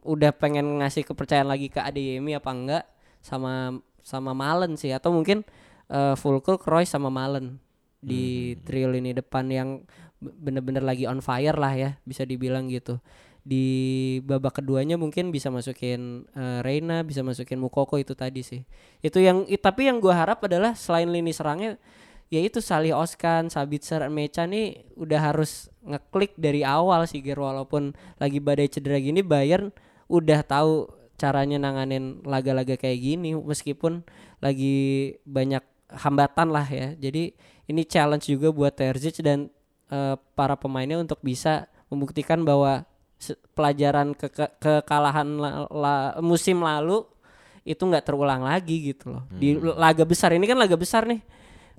udah pengen ngasih kepercayaan lagi ke Adeyemi apa enggak sama sama Malen sih atau mungkin eh, full crook Roy sama Malen di trio lini depan yang be- bener-bener lagi on fire lah ya bisa dibilang gitu. Di babak keduanya mungkin bisa masukin eh, Reina bisa masukin Mukoko itu tadi sih. Itu yang i- tapi yang gua harap adalah selain lini serangnya yaitu Salih Oskan, Sabitzer, Mecha nih udah harus ngeklik dari awal sih Ger walaupun lagi badai cedera gini Bayern udah tahu caranya nanganin laga-laga kayak gini meskipun lagi banyak hambatan lah ya. Jadi ini challenge juga buat Terzic dan eh, para pemainnya untuk bisa membuktikan bahwa pelajaran ke ke- kekalahan la- la- musim lalu itu nggak terulang lagi gitu loh. Di laga besar ini kan laga besar nih.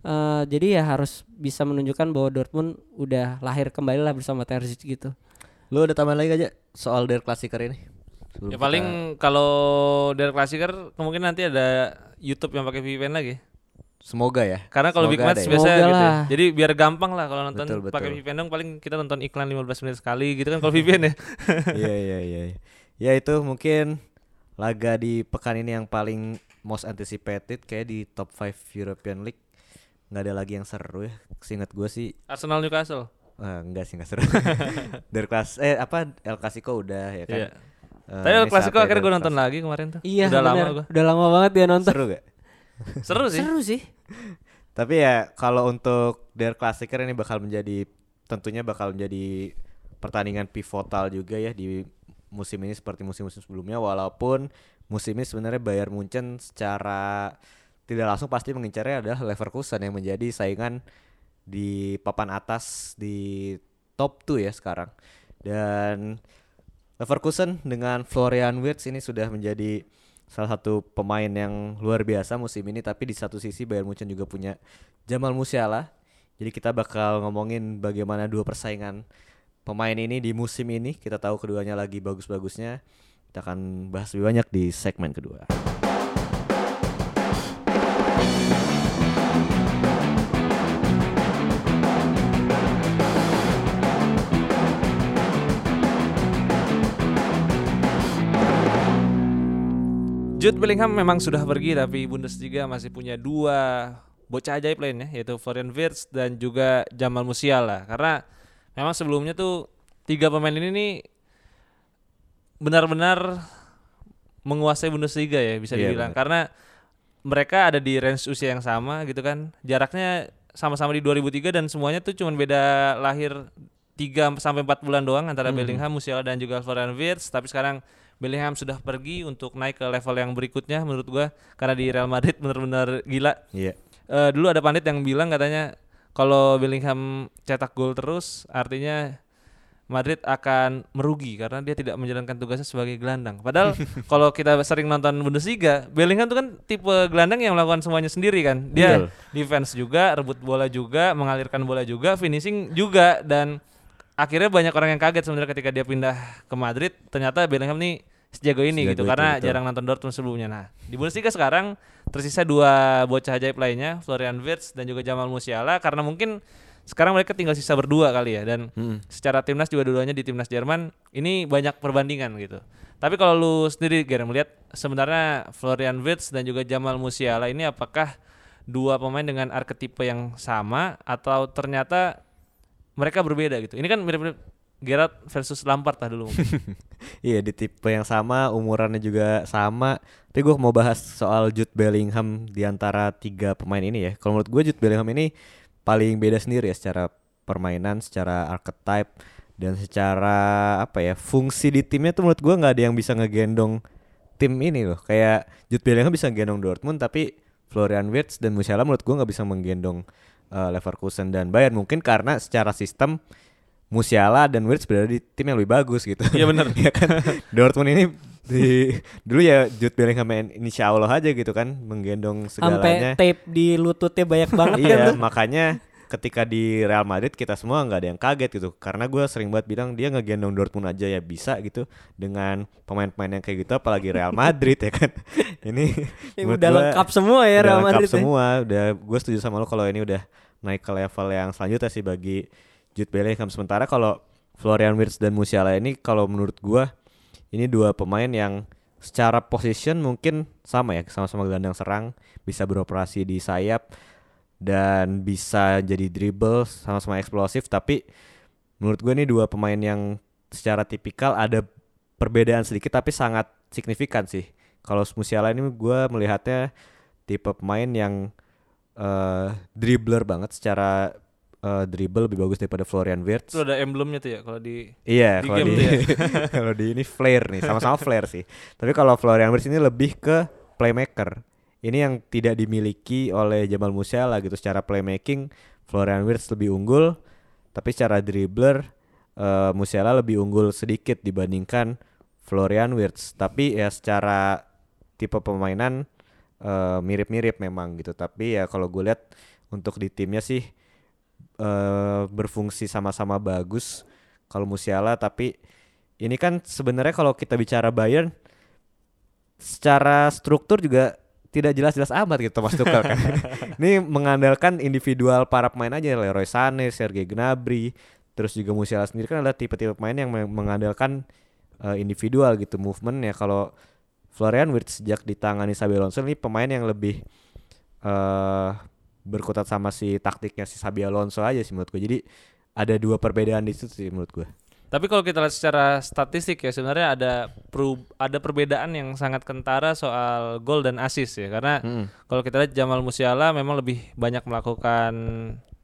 Eh, jadi ya harus bisa menunjukkan bahwa Dortmund udah lahir kembali lah bersama Terzic gitu. Lu ada tambahan lagi aja soal Der Klasiker ini? Sebelum Ya kita- paling kalau dari klasiker kemungkinan nanti ada YouTube yang pakai VPN lagi. semoga ya. Karena kalau Big Match ya. biasa Semoga gitu. ya. lah. Jadi biar gampang lah kalau nonton pakai VPN dong paling kita nonton iklan 15 menit sekali gitu kan kalau VPN ya. Iya iya iya. Ya itu mungkin laga di pekan ini yang paling most anticipated kayak di top 5 European League nggak ada lagi yang seru ya. Seingat gue sih Arsenal Newcastle. ah, enggak sih nggak seru. Dari kelas eh apa El Clasico udah ya kan. Iya. Eh, Tapi Klasiko saatnya akhirnya gue nonton Clasico. lagi kemarin tuh. Iya, Udah lama gue. Udah lama banget dia nonton. Seru gak? Seru sih. Seru sih. Tapi ya kalau untuk Der Klassiker ini bakal menjadi tentunya bakal menjadi pertandingan pivotal juga ya di musim ini seperti musim-musim sebelumnya walaupun musim ini sebenarnya Bayern Munchen secara tidak langsung pasti mengincarnya adalah Leverkusen yang menjadi saingan di papan atas di top 2 ya sekarang. Dan Leverkusen dengan Florian Wirtz ini sudah menjadi salah satu pemain yang luar biasa musim ini tapi di satu sisi Bayern Munchen juga punya Jamal Musiala. Jadi kita bakal ngomongin bagaimana dua persaingan pemain ini di musim ini. Kita tahu keduanya lagi bagus-bagusnya. Kita akan bahas lebih banyak di segmen kedua. Jude Bellingham memang sudah pergi tapi Bundesliga masih punya dua bocah ajaib lainnya yaitu Florian Wirtz dan juga Jamal Musiala. Karena memang sebelumnya tuh tiga pemain ini nih benar-benar menguasai Bundesliga ya bisa Iya, dibilang. karena mereka ada di range usia yang sama gitu kan. Jaraknya sama-sama di 2003 dan semuanya tuh cuman beda lahir 3 sampai 4 bulan doang antara Hmm. Bellingham, Musiala dan juga Florian Wirtz. Tapi sekarang Bellingham sudah pergi untuk naik ke level yang berikutnya menurut gua karena di Real Madrid benar-benar gila Iya. Eh, dulu ada pandit yang bilang katanya kalau Bellingham cetak gol terus artinya Madrid akan merugi karena dia tidak menjalankan tugasnya sebagai gelandang. Padahal kalau kita sering nonton Bundesliga, Bellingham tuh kan tipe gelandang yang melakukan semuanya sendiri kan. Dia Betul. defense juga, rebut bola juga, mengalirkan bola juga, finishing juga dan akhirnya banyak orang yang kaget sebenarnya ketika dia pindah ke Madrid. Ternyata Bellingham nih sejago ini Sejago gitu itu, karena betul. jarang nonton Dortmund sebelumnya. Nah, di Bundesliga sekarang tersisa dua bocah ajaib lainnya, Florian Wirtz dan juga Jamal Musiala karena mungkin sekarang mereka tinggal sisa berdua kali ya dan Mm-mm. secara timnas juga dua-duanya di timnas Jerman ini banyak perbandingan gitu. Tapi kalau lu sendiri Ger melihat sebenarnya Florian Wirtz dan juga Jamal Musiala ini apakah dua pemain dengan arketipe yang sama atau ternyata mereka berbeda gitu. Ini kan mirip-mirip Gerrard versus Lampard lah dulu. Iya di tipe yang sama, umurannya juga sama. Tapi gue mau bahas soal Jude Bellingham di antara tiga pemain ini ya. Kalau menurut gue Jude Bellingham ini paling beda sendiri ya secara permainan, secara archetype dan secara apa ya fungsi di timnya tuh menurut gue nggak ada yang bisa ngegendong tim ini loh. Kayak Jude Bellingham bisa ngegendong Dortmund tapi Florian Wirtz dan Musiala menurut gue nggak bisa menggendong eh, Leverkusen dan Bayern mungkin karena secara sistem Musiala dan Wirtz berada di tim yang lebih bagus gitu. Iya benar. ya kan Dortmund ini di dulu ya Jude Bellingham main insya Allah aja gitu kan menggendong Sampai segalanya. tape di lututnya banyak banget kan iya makanya ketika di Real Madrid kita semua nggak ada yang kaget gitu. Karena gue sering banget bilang dia ngegendong Dortmund aja ya bisa gitu dengan pemain-pemain yang kayak gitu apalagi Real Madrid ya kan. Ini Ya, udah gua lengkap semua ya udah Real lengkap Madrid ya. semua. Udah gue setuju sama lo kalau ini udah naik ke level yang selanjutnya sih bagi Jude Bellingham. Sementara kalau Florian Wirtz dan Musiala ini kalau menurut gua ini dua pemain yang secara position mungkin sama ya sama-sama gelandang serang bisa beroperasi di sayap dan bisa jadi dribble sama-sama eksplosif tapi menurut gue ini dua pemain yang secara tipikal ada perbedaan sedikit tapi sangat signifikan sih kalau Musiala ini gue melihatnya tipe pemain yang eh dribbler banget secara eh, dribble lebih bagus daripada Florian Wirtz Itu ada emblemnya tuh ya kalau di Iya, Di kalau di ya. kalau di ini flare nih, sama-sama flare sih. Tapi kalau Florian Wirtz ini lebih ke playmaker. Ini yang tidak dimiliki oleh Jamal Musiala gitu secara playmaking. Florian Wirtz lebih unggul, tapi secara dribbler eh, Musiala lebih unggul sedikit dibandingkan Florian Wirtz. Tapi ya secara tipe pemainan eh, mirip-mirip memang gitu. Tapi ya kalau gue lihat untuk di timnya sih eh berfungsi sama-sama bagus kalau Musiala tapi ini kan sebenarnya kalau kita bicara Bayern secara struktur juga tidak jelas-jelas amat gitu Thomas Tuchel kan. ini mengandalkan individual para pemain aja Leroy Sané, Sergei Gnabry, terus juga Musiala sendiri kan adalah tipe-tipe pemain yang me- mengandalkan eh, individual gitu movement ya kalau Florian Wirtz sejak ditangani Xabi Alonso ini pemain yang lebih eh berkutat sama si taktiknya si Xabi Alonso aja sih menurut gue. Jadi ada dua perbedaan di situ sih menurut gue. Tapi kalau kita lihat secara statistik ya sebenarnya ada peru- ada perbedaan yang sangat kentara soal gol dan assist ya karena Mm-mm. kalau kita lihat Jamal Musiala memang lebih banyak melakukan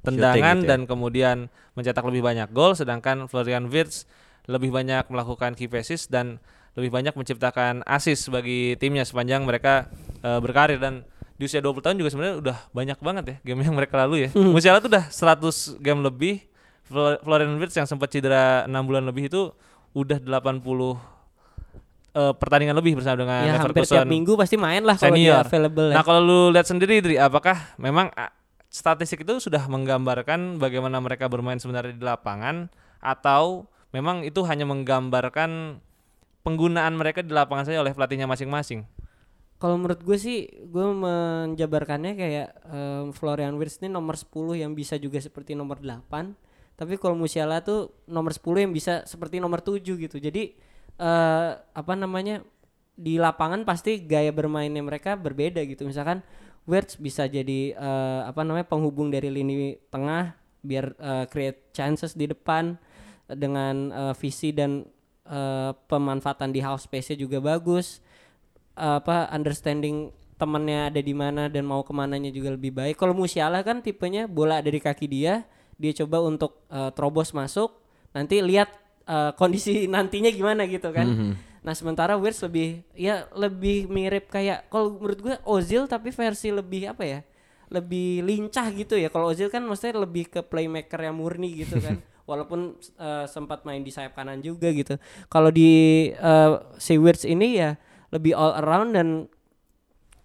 tendangan gitu ya. dan kemudian mencetak lebih banyak gol sedangkan Florian Wirtz lebih banyak melakukan key passes dan lebih banyak menciptakan assist bagi timnya sepanjang mereka eh, berkarir dan di usia 20 tahun juga sebenarnya udah banyak banget ya game yang mereka lalui ya. Musiala tuh udah 100 game lebih Florian Wirtz yang sempat cedera 6 bulan lebih itu udah 80 eh, pertandingan lebih bersama dengan Ya hampir tiap Leverkusen minggu pasti main lah kalau dia available ya. Nah kalau lu lihat sendiri Dri, apakah memang ah, statistik itu sudah menggambarkan bagaimana mereka bermain sebenarnya di lapangan atau memang itu hanya menggambarkan penggunaan mereka di lapangan saja oleh pelatihnya masing-masing? Kalau menurut gue sih gue menjabarkannya kayak em, Florian Wirtz ini nomor 10 yang bisa juga seperti nomor 8 tapi kalau Musiala tuh nomor 10 yang bisa seperti nomor 7 gitu jadi eh apa namanya di lapangan pasti gaya bermainnya mereka berbeda gitu. Misalkan Wirtz bisa jadi eh, apa namanya penghubung dari lini tengah biar eh, create chances di depan dengan eh, visi dan eh, pemanfaatan di half space-nya juga bagus. apa understanding temannya ada di mana dan mau ke mananya juga lebih baik. Kalau Musiala kan tipenya bola ada di kaki dia, dia coba untuk eh, terobos masuk, nanti lihat eh, kondisi nantinya gimana gitu kan. Nah sementara Wirtz lebih ya lebih mirip kayak kalau menurut gue Ozil tapi versi lebih apa ya lebih lincah gitu ya. Kalau Ozil kan maksudnya lebih ke playmaker yang murni gitu kan. Walaupun eh, sempat main di sayap kanan juga gitu. Kalau di eh, si Wirtz ini ya lebih all around dan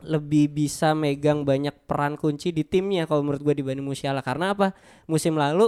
lebih bisa megang banyak peran kunci di timnya kalau menurut gue dibanding Musiala. Karena apa? Musim lalu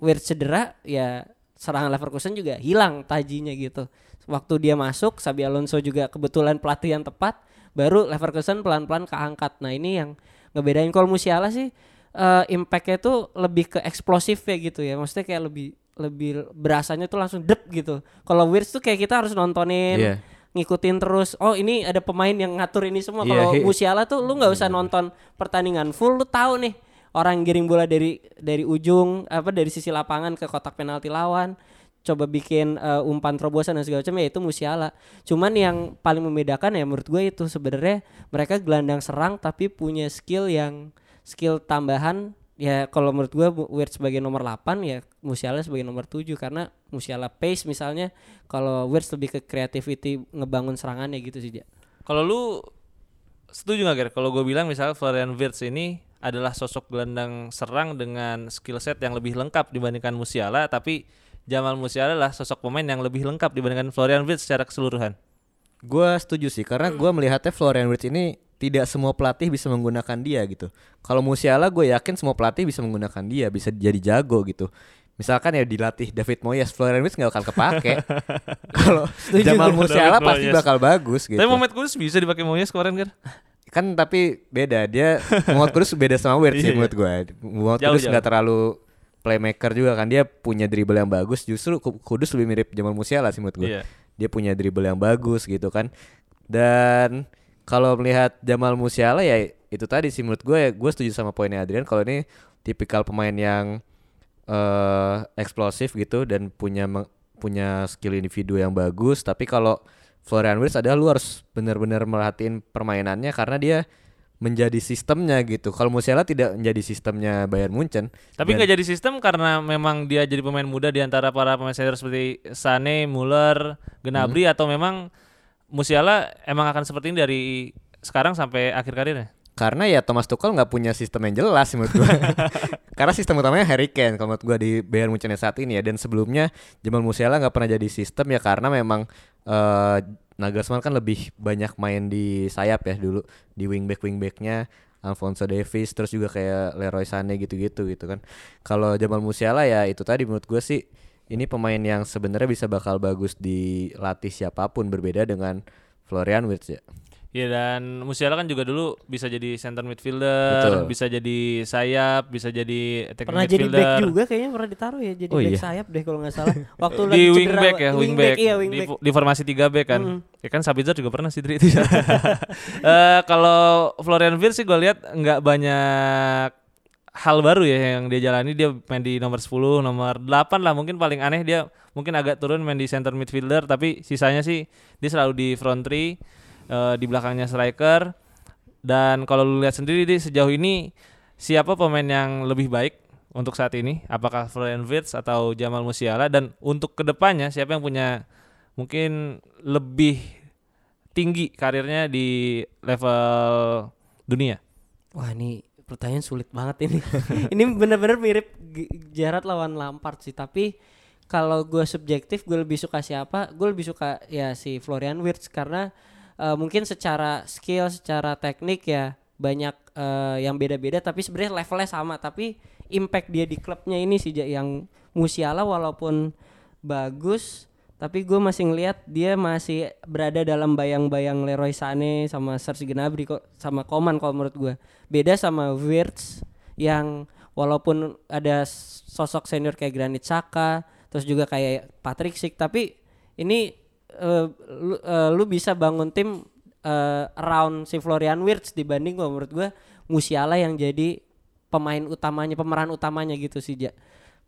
Wirtz cedera ya serangan Leverkusen juga hilang tajinya gitu. Waktu dia masuk Sabi Alonso juga kebetulan pelatih yang tepat baru Leverkusen pelan-pelan keangkat. Nah ini yang ngebedain. Kalau Musiala sih eh, impactnya tuh lebih ke eksplosif ya gitu ya. Maksudnya kayak lebih lebih berasanya tuh langsung dep gitu. Kalau Wirtz tuh kayak kita harus nontonin Iya. Ngikutin terus oh ini ada pemain yang ngatur ini semua. Iya, kalau he- Musiala tuh lu nggak usah nonton pertandingan full lu tahu nih orang giring bola dari dari ujung apa dari sisi lapangan ke kotak penalti lawan coba bikin eh, umpan terobosan dan segala macam ya itu Musiala. Cuman yang paling membedakan ya menurut gue itu sebenarnya mereka gelandang serang tapi punya skill yang skill tambahan ya kalau menurut gue Wirtz sebagai nomor 8 ya Musiala sebagai nomor 7 karena Musiala pace misalnya kalau Wirtz lebih ke creativity ngebangun serangannya gitu sih dia. Kalau lu setuju nggak Ger? Kalau gue bilang misalnya Florian Wirtz ini adalah sosok gelandang serang dengan skill set yang lebih lengkap dibandingkan Musiala, tapi Jamal Musiala adalah sosok pemain yang lebih lengkap dibandingkan Florian Wirtz secara keseluruhan. Gua setuju sih karena gua melihatnya Florian Wirtz ini tidak semua pelatih bisa menggunakan dia gitu. Kalau Musiala gue yakin semua pelatih bisa menggunakan dia, bisa jadi jago gitu. Misalkan ya dilatih David Moyes, Florian Wirtz nggak bakal kepake. Kalau Jamal Musiala David pasti Moyes. bakal bagus gitu. Tapi Mohamed Kudus bisa dipakai Moyes kemarin Ger? Kan tapi beda dia Muhammad Kudus beda sama Wirtz sih Iya. menurut gue. Jauh, Kudus nggak terlalu playmaker juga kan dia punya dribble yang bagus. Justru Ku- Kudus lebih mirip Jamal Musiala sih menurut gue. Iya. Dia punya dribble yang bagus gitu kan. Dan kalau melihat Jamal Musiala ya itu tadi sih menurut gue gue setuju sama poinnya Adrian kalau ini tipikal pemain yang eh eksplosif gitu dan punya punya skill individu yang bagus tapi kalau Florian Wirtz adalah lu harus benar-benar merhatiin permainannya karena dia menjadi sistemnya gitu. Kalau Musiala tidak menjadi sistemnya Bayern Munchen. Tapi nggak jadi sistem karena memang dia jadi pemain muda di antara para pemain senior seperti Sane, Muller, Gnabry atau memang Musiala emang akan seperti ini dari sekarang sampai akhir karirnya. Karena ya Thomas Tuchel nggak punya sistem yang jelas menurut gue. Karena sistem utamanya Harry Kane kalau menurut gue di Bayern Munchen saat ini ya. Dan sebelumnya Jamal Musiala nggak pernah jadi sistem ya karena memang eh Nagelsmann kan lebih banyak main di sayap ya dulu di wingback wingbacknya Alfonso Davies terus juga kayak Leroy Sané gitu-gitu gitu kan. Kalau Jamal Musiala ya itu tadi menurut gue sih ini pemain yang sebenarnya bisa bakal bagus dilatih siapa pun berbeda dengan Florian Wirtz ya. Iya dan Musiala kan juga dulu bisa jadi center midfielder, Betul. bisa jadi sayap, bisa jadi attacking Pernah jadi midfielder. back juga kayaknya pernah ditaruh ya jadi Oh back iya. sayap deh kalau nggak salah. Waktu di lagi cedera, wingback ya, wingback. Iya, Di, wingback. fo- di formasi 3 back kan. Mm. Ya kan Sabitzer juga pernah sih Dri itu. Eh kalau Florian Wirtz sih gue lihat nggak banyak hal baru ya yang dia jalani dia main di nomor 10, nomor 8 lah. Mungkin paling aneh dia mungkin agak turun main di center midfielder tapi sisanya sih dia selalu di front three eh, di belakangnya striker. Dan kalau lu lihat sendiri di sejauh ini siapa pemain yang lebih baik untuk saat ini? Apakah Florian Wirtz atau Jamal Musiala? Dan untuk ke depannya siapa yang punya mungkin lebih tinggi karirnya di level dunia? Wah ini pertanyaan sulit banget ini. ini bener-bener mirip Gerrard lawan Lampard sih. Tapi kalau gue subjektif gue lebih suka siapa? Gue lebih suka ya si Florian Wirtz karena eh, mungkin secara skill, secara teknik ya banyak eh, yang beda-beda. Tapi sebenarnya levelnya sama. Tapi impact dia di klubnya ini sih yang Musiala walaupun bagus tapi gue masih ngelihat dia masih berada dalam bayang-bayang Leroy Sané sama Serge Gnabry kok sama Koman kalau menurut gue beda sama Wirtz yang walaupun ada sosok senior kayak Granit Xhaka terus juga kayak Patrick Schick tapi ini eh, lu, eh, lu bisa bangun tim eh, around si Florian Wirtz dibanding gua menurut gua Musiala yang jadi pemain utamanya pemeran utamanya gitu sih Ja.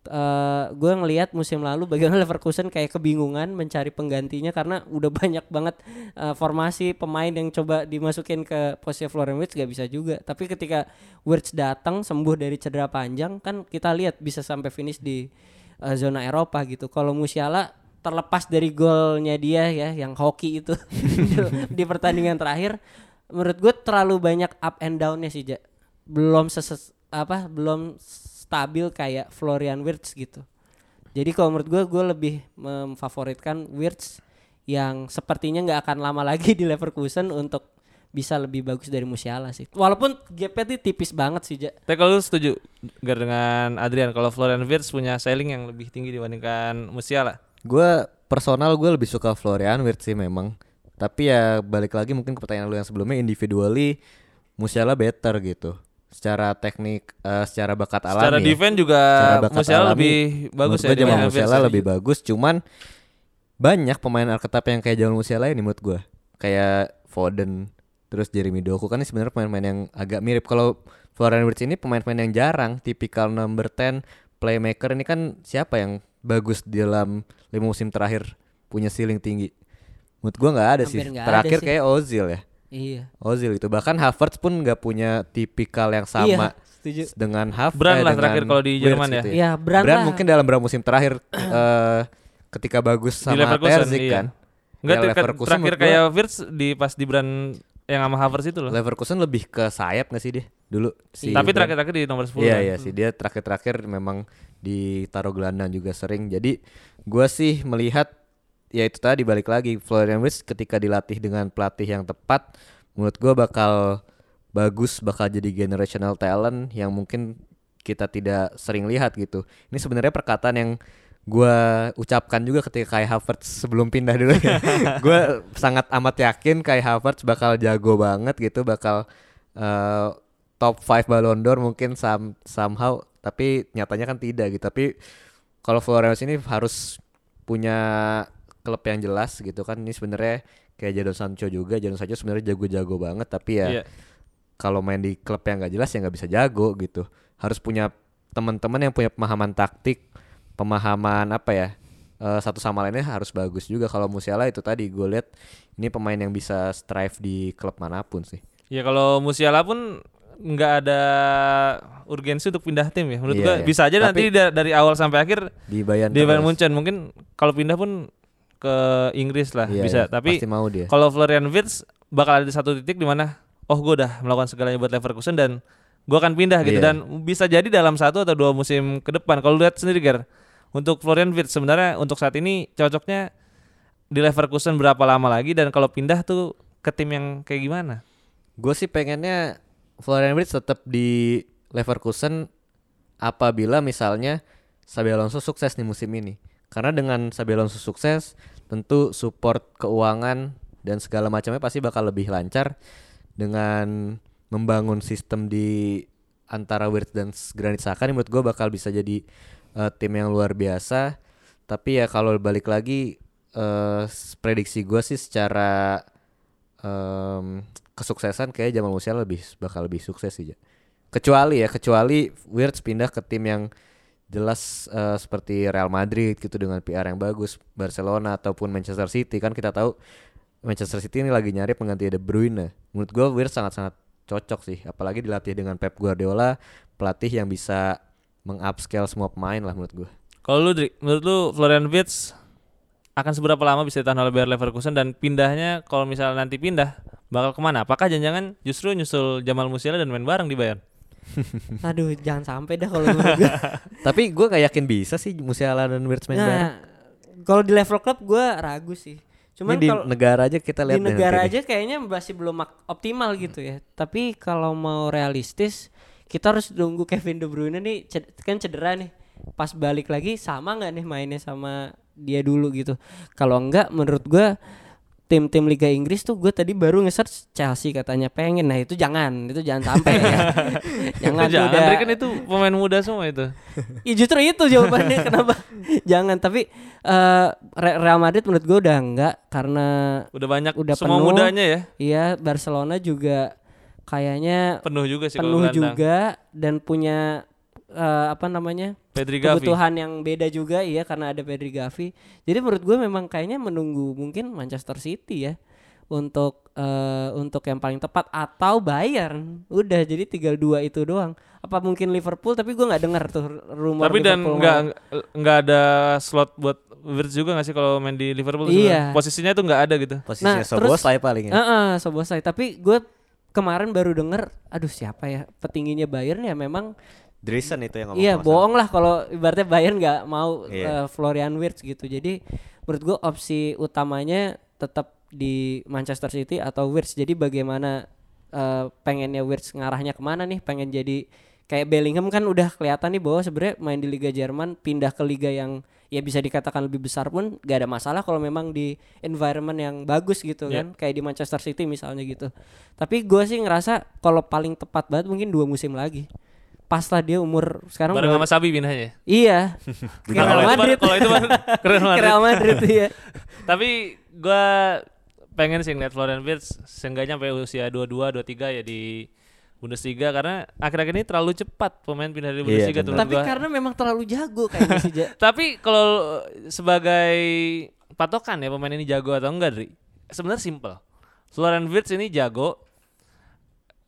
Eh, gue ngelihat musim lalu bagaimana Leverkusen kayak kebingungan mencari penggantinya karena udah banyak banget eh, formasi pemain yang coba dimasukin ke posisi Florian Wirtz gak bisa juga tapi ketika Wirtz datang sembuh dari cedera panjang kan kita lihat bisa sampai finish di eh, zona Eropa gitu kalau Musiala terlepas dari golnya dia ya yang hoki itu di pertandingan terakhir menurut gue terlalu banyak up and downnya sih Ja. belum seses apa belum stabil kayak Florian Wirtz gitu jadi kalau menurut gue gue lebih memfavoritkan Wirtz yang sepertinya nggak akan lama lagi di Leverkusen untuk bisa lebih bagus dari Musiala sih walaupun gapnya tuh tipis banget sih Ja. Tapi kalau lu setuju Gar dengan Adrian kalau Florian Wirtz punya ceiling yang lebih tinggi dibandingkan Musiala? Gue personal gue lebih suka Florian Wirtz sih memang. Tapi ya balik lagi mungkin ke pertanyaan lu yang sebelumnya individually Musiala better gitu. Secara teknik, eh, secara bakat alami. Secara ya. defense juga Secara bakat Musiala alami, lebih bagus menurut ya dibanding Musiala lebih bagus. Cuman banyak pemain Alkitab yang kayak Jamal Musiala ini menurut gue. Kayak Foden, terus Jeremy Doku kan ini sebenarnya pemain-pemain yang agak mirip. Kalau Florian Wirtz ini pemain-pemain yang jarang, tipikal number 10 playmaker ini kan siapa yang bagus di dalam lima musim terakhir punya ceiling tinggi. Menurut gua nggak ada sih. Hampir nggak ada Terakhir sih. kayak Ozil ya. Iya Ozil itu bahkan Havertz pun nggak punya tipikal yang sama iya setuju dengan Havertz Brand eh, lah dengan terakhir kalau di Jerman ya. gitu Iya, Brand lah. mungkin dalam beberapa musim terakhir eh, ketika bagus sama Leverkusen, Terzic iya. kan. Enggak Ya, Leverkusen terakhir kayak Wirtz di pas di brand yang sama Havertz itu loh. Leverkusen lebih ke sayap nggak sih dia dulu si Tapi Brand? terakhir-terakhir di nomor 10. Iya kan. iya sih dia terakhir-terakhir memang ditaruh gelandang juga sering. Jadi gua sih melihat ya itu tadi balik lagi Florian Wirtz ketika dilatih dengan pelatih yang tepat menurut gua bakal bagus bakal jadi generational talent yang mungkin kita tidak sering lihat gitu. Ini sebenarnya perkataan yang gua ucapkan juga ketika Kai Havertz sebelum pindah dulu ya. gua sangat amat yakin Kai Havertz bakal jago banget gitu, bakal eh, top 5 Ballon d'Or mungkin some, somehow tapi nyatanya kan tidak gitu. Tapi kalau Florian Wirtz ini harus punya klub yang jelas gitu kan. Ini sebenarnya kayak Jadon Sancho juga. Jadon Sancho sebenarnya jago-jago banget tapi ya Iya. kalau main di klub yang nggak jelas ya nggak bisa jago gitu. Harus punya teman-teman yang punya pemahaman taktik, pemahaman apa ya? eh, satu sama lainnya harus bagus juga. Kalau Musiala itu tadi gue lihat ini pemain yang bisa strive di klub mana pun sih. Ya kalau Musiala pun nggak ada urgensi untuk pindah tim ya. Menurut Iya, gua iya. bisa aja nanti Tapi- da- dari awal sampai akhir Di Bayern di Bayern. Munchen mungkin kalau pindah pun ke Inggris lah Iya, bisa. iya, Tapi kalau Florian Wirtz bakal ada di satu titik di mana oh gue udah melakukan segalanya buat Leverkusen dan gue akan pindah gitu Iya. dan bisa jadi dalam satu atau dua musim ke depan. Kalau lihat sendiri Ger, untuk Florian Wirtz sebenarnya untuk saat ini cocoknya di Leverkusen berapa lama lagi dan kalau pindah tuh ke tim yang kayak gimana? Gue sih pengennya Florian Wirtz tetap di Leverkusen apabila misalnya Xabi Alonso sukses di musim ini. Karena dengan Xabi Alonso sukses, tentu support keuangan dan segala macamnya pasti bakal lebih lancar dengan membangun sistem di antara Wirtz dan Granit ini menurut gue bakal bisa jadi eh, tim yang luar biasa. Tapi ya kalau balik lagi s- prediksi gue sih secara em, kesuksesan kayak Jamal Musiala lebih bakal lebih sukses sih. Kecuali ya, kecuali Wirtz pindah ke tim yang jelas eh, seperti Real Madrid gitu dengan PR yang bagus, Barcelona ataupun Manchester City kan kita tahu Manchester City ini lagi nyari pengganti De Bruyne. Menurut gua Wirtz sangat-sangat cocok sih, apalagi dilatih dengan Pep Guardiola, pelatih yang bisa mengupscale semua pemain lah menurut gua. Kalau lu Dri, menurut lu Florian Wirtz akan seberapa lama bisa ditahan oleh Bayer Leverkusen dan pindahnya kalau misalnya nanti pindah bakal ke mana? Apakah jangan-jangan justru nyusul Jamal Musiala dan main bareng di Bayern? Aduh, jangan sampai dah kalau gue. Tapi gua nggak yakin bisa sih Musiala dan Wirtz main bareng. Nah, kalau di level klub gue ragu sih. Cuman Ini di negara aja kita di lihat deh negara aja kayaknya masih belum optimal gitu ya. Tapi kalau mau realistis, kita harus tunggu Kevin De Bruyne nih ced- kan cedera nih. Pas balik lagi sama nggak nih mainnya sama dia dulu gitu. Kalau enggak menurut gua tim-tim Liga Inggris tuh gue tadi baru nge-search Chelsea katanya pengen. Nah, itu jangan, itu jangan sampai ya. jangan Jangan, udah. Kan itu pemain muda semua itu. Ya justru itu jawabannya kenapa jangan tapi Re- Real Madrid menurut gue udah enggak karena Udah banyak Udah semua penuh. mudanya ya. iya Barcelona juga kayaknya Penuh juga sih penuh juga dan punya eh, apa namanya Pedri Gavi. kebutuhan yang beda juga iya karena ada Pedri Gavi. Jadi menurut gue memang kayaknya menunggu mungkin Manchester City ya untuk eh, untuk yang paling tepat atau Bayern. Udah jadi tinggal dua itu doang. Apa mungkin Liverpool tapi gue nggak dengar tuh rumor Tapi dan nggak nggak ada slot buat Wirtz juga nggak sih kalau main di Liverpool? Iya. sebenarnya? Posisinya tuh nggak ada gitu. Posisinya Nah, Sobos terus- lah ya paling ya. Heeh, Szoboszlai. Tapi gue kemarin baru denger, aduh siapa ya petingginya Bayern ya memang Dresen itu yang ngomong. Iya bohong lah kalau ibaratnya Bayern nggak mau Iya. eh, Florian Wirtz gitu. Jadi menurut gua opsi utamanya tetap di Manchester City atau Wirtz. Jadi bagaimana eh, pengennya Wirtz ngarahnya ke mana nih? Pengen jadi kayak Bellingham kan udah kelihatan nih bahwa sebenarnya main di Liga Jerman pindah ke liga yang ya bisa dikatakan lebih besar pun gak ada masalah kalau memang di environment yang bagus gitu Iya. kan kayak di Manchester City misalnya gitu tapi gua sih ngerasa kalau paling tepat banget mungkin dua musim lagi pas lah dia umur sekarang Bareng udah- sama Sabi pindahnya. Iya. Ke Real Madrid. Kalau itu Ke Madrid. Real Madrid iya. Tapi gua pengen sih ngeliat Florian Wirtz seenggaknya sampai usia 22 23 ya di Bundesliga karena akhir-akhir ini terlalu cepat pemain pindah dari Iya, Bundesliga menurut Tapi gua. karena memang terlalu jago kayaknya sih. Ja. Tapi kalau sebagai patokan ya pemain ini jago atau enggak, Dri? Sebenarnya simple. Florian Wirtz ini jago.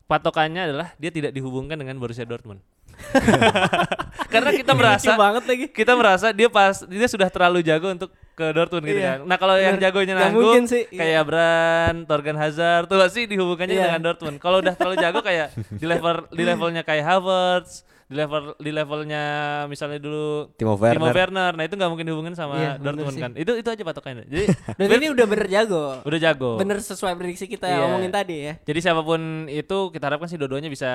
Patokannya adalah dia tidak dihubungkan dengan Borussia Dortmund. Karena kita merasa banget lagi. kita merasa dia pas dia sudah terlalu jago untuk ke Dortmund gitu Iya. kan. Nah, kalau yang jagonya nanggung sih, iya. kayak Brand, Torgan Hazard tuh pasti dihubungkannya Iya. dengan Dortmund. Kalau udah terlalu jago kayak di level di levelnya kayak Havertz, di level di levelnya misalnya dulu Timo Timo Werner. Werner. Nah, itu nggak mungkin dihubungin sama Iya, Dortmund sih. kan. Itu itu aja patokannya. Jadi Dan ini udah bener jago. udah jago. Bener sesuai prediksi kita Iya. omongin tadi ya. Jadi siapa pun itu kita harapkan sih dua-duanya bisa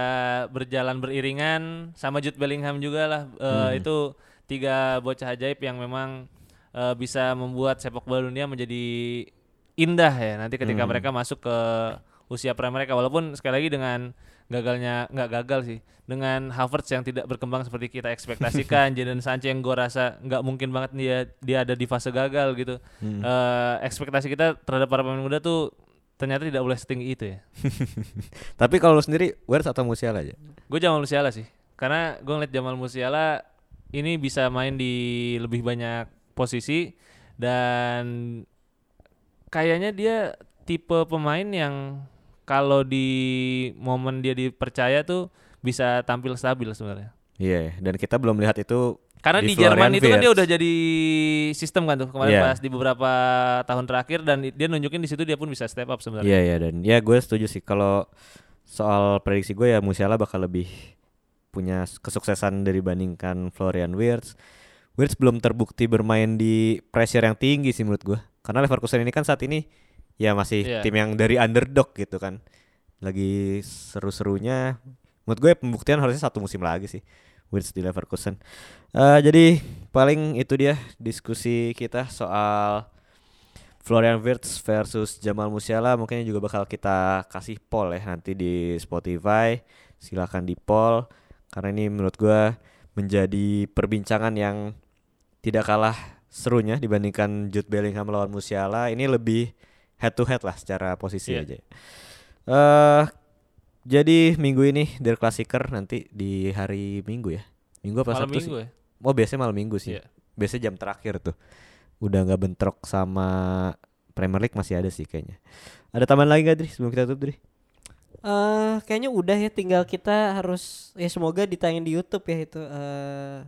berjalan beriringan sama Jude Bellingham juga lah. Eh, Hmm. Itu tiga bocah ajaib yang memang eh, bisa membuat sepak bola dunia menjadi indah ya nanti ketika Hmm. mereka masuk ke usia prime mereka. Walaupun sekali lagi dengan gagalnya nggak gagal sih dengan Havertz yang tidak berkembang seperti kita ekspektasikan Jadon Sancho yang gue rasa nggak mungkin banget dia dia ada di fase gagal gitu Eh, ekspektasi kita terhadap para pemain muda tuh ternyata tidak boleh setinggi itu ya Tapi kalau lu sendiri Wirtz atau Musiala aja? Gue Jamal Musiala sih. Karena gue ngeliat Jamal Musiala ini bisa main di lebih banyak posisi dan kayaknya dia tipe pemain yang kalau di momen dia dipercaya tuh bisa tampil stabil sebenarnya. Iya, dan kita belum lihat itu Karena Di di, Jerman Florian itu kan dia udah jadi sistem kan tuh kemarin Iya. pas di beberapa tahun terakhir dan dia nunjukin di situ dia pun bisa step up sebenarnya. Iya iya dan ya gue setuju sih kalau soal prediksi gue ya Musiala bakal lebih punya kesuksesan dibandingkan Florian Wirtz. Wirtz belum terbukti bermain di pressure yang tinggi sih menurut gue. Karena Leverkusen ini kan saat ini ya masih Iya. tim yang dari underdog gitu kan. Lagi seru-serunya. Menurut gue pembuktian harusnya satu musim lagi sih. Wirtz di Leverkusen. Eh, jadi paling itu dia diskusi kita soal Florian Wirtz versus Jamal Musiala mungkin juga bakal kita kasih poll ya nanti di Spotify. Silakan di poll karena ini menurut gua menjadi perbincangan yang tidak kalah serunya dibandingkan Jude Bellingham lawan Musiala. Ini lebih head to head lah secara posisi Iya. aja. Eh jadi minggu ini Der Klassiker nanti di hari Minggu ya. Minggu apa Malam Sabtu minggu sih? ya. Oh biasanya malam Minggu sih. Iya. Biasanya jam terakhir tuh. Udah nggak bentrok sama Premier League masih ada sih kayaknya. Ada tambahan lagi gak Dri sebelum kita tutup Dri? Eh kayaknya udah ya tinggal kita harus ya semoga ditayangin di YouTube ya itu eh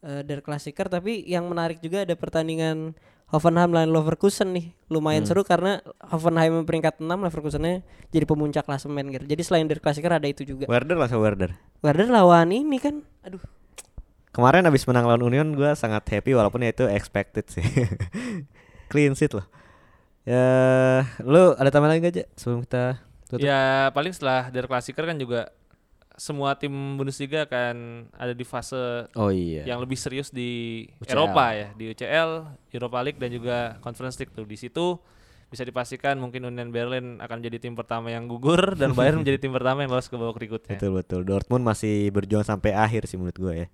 eh, Der Klassiker tapi yang menarik juga ada pertandingan Hoffenheim lawan Leverkusen nih. Lumayan seru karena Hoffenheim peringkat 6 Leverkusennya jadi pemuncak klasemen gitu. Jadi selain Der Klassiker ada itu juga. Werder lah sama Werder. Werder lawan ini kan aduh Kemarin abis menang lawan Union gue sangat happy walaupun ya itu expected sih. Clean sheet loh. Ya, lu ada tambahan lagi gak aja sebelum kita tutup? Ya paling setelah Der Klassiker kan juga semua tim Bundesliga akan ada di fase Oh iya. yang lebih serius di UCL. Eropa ya, di UCL, Europa League dan juga Conference League tuh. Di situ bisa dipastikan mungkin Union Berlin akan jadi tim pertama yang gugur dan Bayern menjadi tim pertama yang lolos ke babak berikutnya. Betul betul. Dortmund masih berjuang sampai akhir sih menurut gue ya.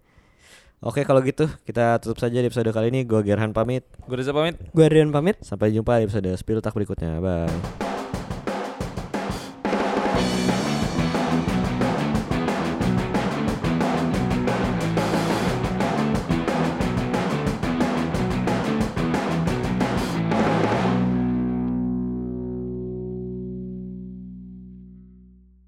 Oke kalau gitu kita tutup saja di episode kali ini. Gue Gerhan pamit. Gue Reza pamit. Gue Rian pamit. Sampai jumpa di episode Spill Tak berikutnya. Bye.